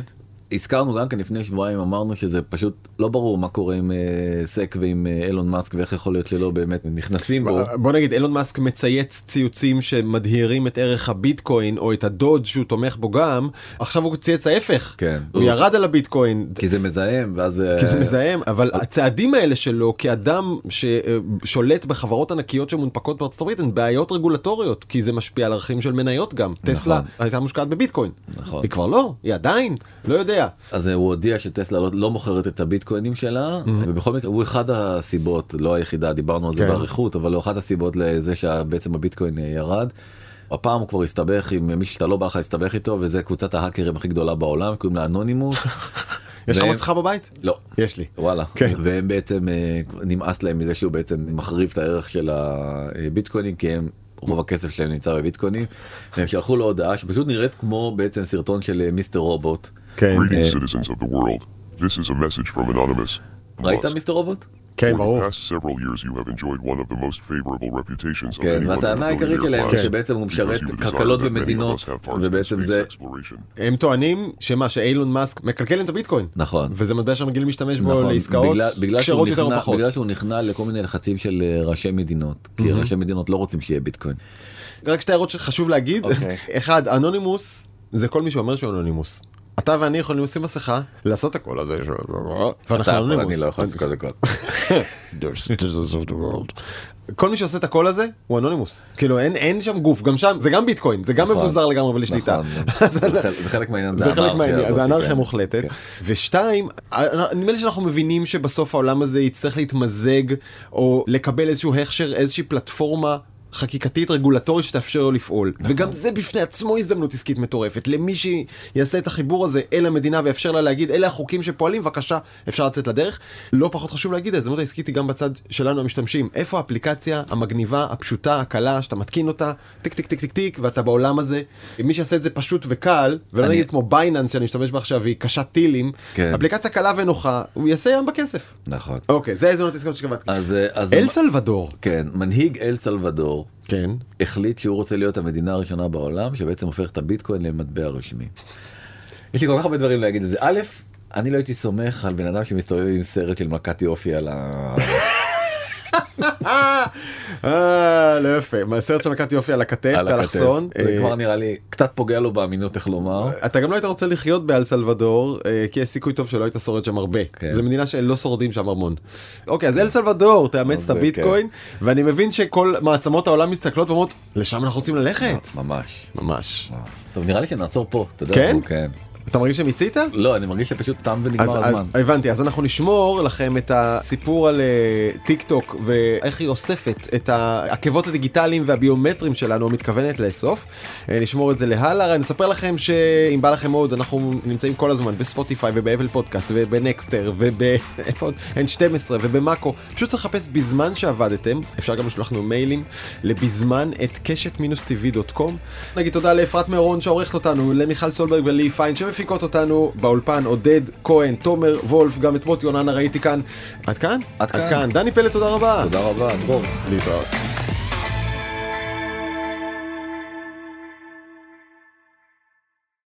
הזכרנו גם כן לפני שבועיים אמרנו שזה פשוט לא ברור מה קורה עם אה, סק ועם אה, אילון מאסק ואיך יכול להיות שלא באמת נכנסים בו. בוא נגיד אילון מאסק מצייץ ציוצים שמדהירים את ערך הביטקוין או את הדודג' שהוא תומך בו גם. עכשיו הוא צייץ ההפך. כן. הוא ירד על הביטקוין. כי זה מזהם ואז אה, כי זה מזהם אבל הצעדים האלה שלו כאדם ששולט בחברות ענקיות שמונפקות בארצות הברית הן בעיות רגולטוריות כי זה משפיע על ערכים של מניות גם. טסלה הייתה מושקעת בביטקוין. נכון. היא כבר לא היא עדיין לא יודע אז אה, הוא הודיע שטסלה לא, לא מוכרת את הביטקוינים שלה ובכל מקרה הוא אחד הסיבות לא היחידה דיברנו על זה כן. באריכות אבל הוא אחת הסיבות לזה שבעצם הביטקוין אה, ירד. הפעם הוא כבר הסתבך עם מישהו שאתה לא בא לך להסתבך איתו וזה קבוצת ההאקרים הכי גדולה בעולם קוראים לה אנונימוס. יש לך מסכה בבית? לא. יש לי. וואלה. כן. והם בעצם אה, נמאס להם מזה שהוא בעצם מחריב את הערך של הביטקוינים כי הם רוב הכסף שלהם נמצא בביטקוינים. והם שלחו לו הודעה שפשוט נראית כמו בעצם סרטון של אה, מיסטר רובוט. כן. Greetings, citizens of the world. This is a message from Anonymous. ראית. מיסטר רובוט? כן ברור. the past several years, you have enjoyed one of the most favorable reputations of כן, והטענה in the העיקרית שלהם זה שבעצם הוא because משרת כלכלות ומדינות, ובעצם זה. הם טוענים שמה שאילון מאסק מקלקל להם את הביטקוין. נכון. וזה מטבע שהם רגילים להשתמש בו נכון, לעסקאות כשרות יותר או פחות. בגלל שהוא נכנע לכל מיני לחצים של אה, ראשי מדינות, כי ראשי מדינות לא רוצים שיהיה ביטקוין. רק שתי הערות שחשוב להגיד. אוקיי. אחד, אנונימוס זה כל מי שאומר שהוא אנונימוס. אתה ואני יכולים לשים מסכה, לעשות את הקול הזה, ואנחנו יכול, אנונימוס. אני לא יכול לעשות קודם כל. מי שעושה את הקול הזה הוא אנונימוס כאילו אין אין שם גוף גם שם זה גם ביטקוין זה גם נכון. מבוזר לגמרי בלי שליטה. נכון, זה חלק- מהעניין, זה חלק מהעניין, זה אנרכיה כן. מוחלטת. כן. ושתיים, נדמה לי שאנחנו מבינים שבסוף העולם הזה יצטרך להתמזג או לקבל איזשהו הכשר, איזושהי פלטפורמה. חקיקתית רגולטורית שתאפשר לו לפעול. נכון. וגם זה בפני עצמו הזדמנות עסקית מטורפת. למי שיעשה את החיבור הזה אל המדינה ויאפשר לה להגיד אלה החוקים שפועלים בבקשה אפשר לצאת לדרך. לא פחות חשוב להגיד ההזדמנות העסקית היא גם בצד שלנו המשתמשים. איפה האפליקציה המגניבה הפשוטה הקלה שאתה מתקין אותה? טיק טיק טיק טיק טיק ואתה בעולם הזה. מי שיעשה את זה פשוט וקל ולא אני- נגיד כמו בייננס שאני משתמש בה עכשיו והיא קשה טילים כן. אפליקציה קלה ונוחה הוא יעשה ים בכסף. נכון. אוקיי זה ההזדמנות העסקית שקבעתי אז, אז אל סלבדור כן, מנהיג אל סלבדור כן החליט שהוא רוצה להיות המדינה הראשונה בעולם שבעצם הופך את הביטקוין למטבע רשמי. יש לי כל כך הרבה דברים להגיד את זה. א', אני לא הייתי סומך על בן אדם שמסתובב עם סרט של מכת יופי על ה... אה, לא יפה. מהסרט של מכת יופי על הכתף, על הכתף. באלכסון. זה אה, כבר נראה לי קצת פוגע לו באמינות איך לומר. אתה גם לא היית רוצה לחיות באל סלבדור, אה, כי יש סיכוי טוב שלא היית שורד שם הרבה. כן. זו מדינה שלא שורדים שם המון. אוקיי, אז אל סלבדור תאמץ את הביטקוין, ואני מבין שכל מעצמות העולם מסתכלות ואומרות, לשם אנחנו רוצים ללכת. ממש. ממש. טוב נראה לי שנעצור פה. כן? כן. אתה מרגיש שמיצית? לא אני מרגיש שפשוט תם אז, ונגמר אז, הזמן. הבנתי, אז אנחנו נשמור לכם את הסיפור על אה, טיק טוק ואיך היא אוספת את העקבות הדיגיטליים והביומטריים שלנו, מתכוונת לאסוף. אה, נשמור את זה להלאה, נספר לכם שאם בא לכם מאוד, אנחנו נמצאים כל הזמן בספוטיפיי ובאפל פודקאסט ובנקסטר ובאיפה עוד? N12 ובמאקו. פשוט צריך לחפש בזמן שעבדתם, אפשר גם לשלוח לנו מיילים לבזמן את קשת-tv.com. נגיד תודה לאפרת מירון שעורכת אותנו, למיכל סולברג ולי פיין שמפיקות אותנו באולפן, עודד כהן, תומר וולף, גם את מוטי אוננה ראיתי כאן. עד כאן? עד כאן. עד כאן. דני פלד תודה רבה. תודה רבה דרור. להתראות.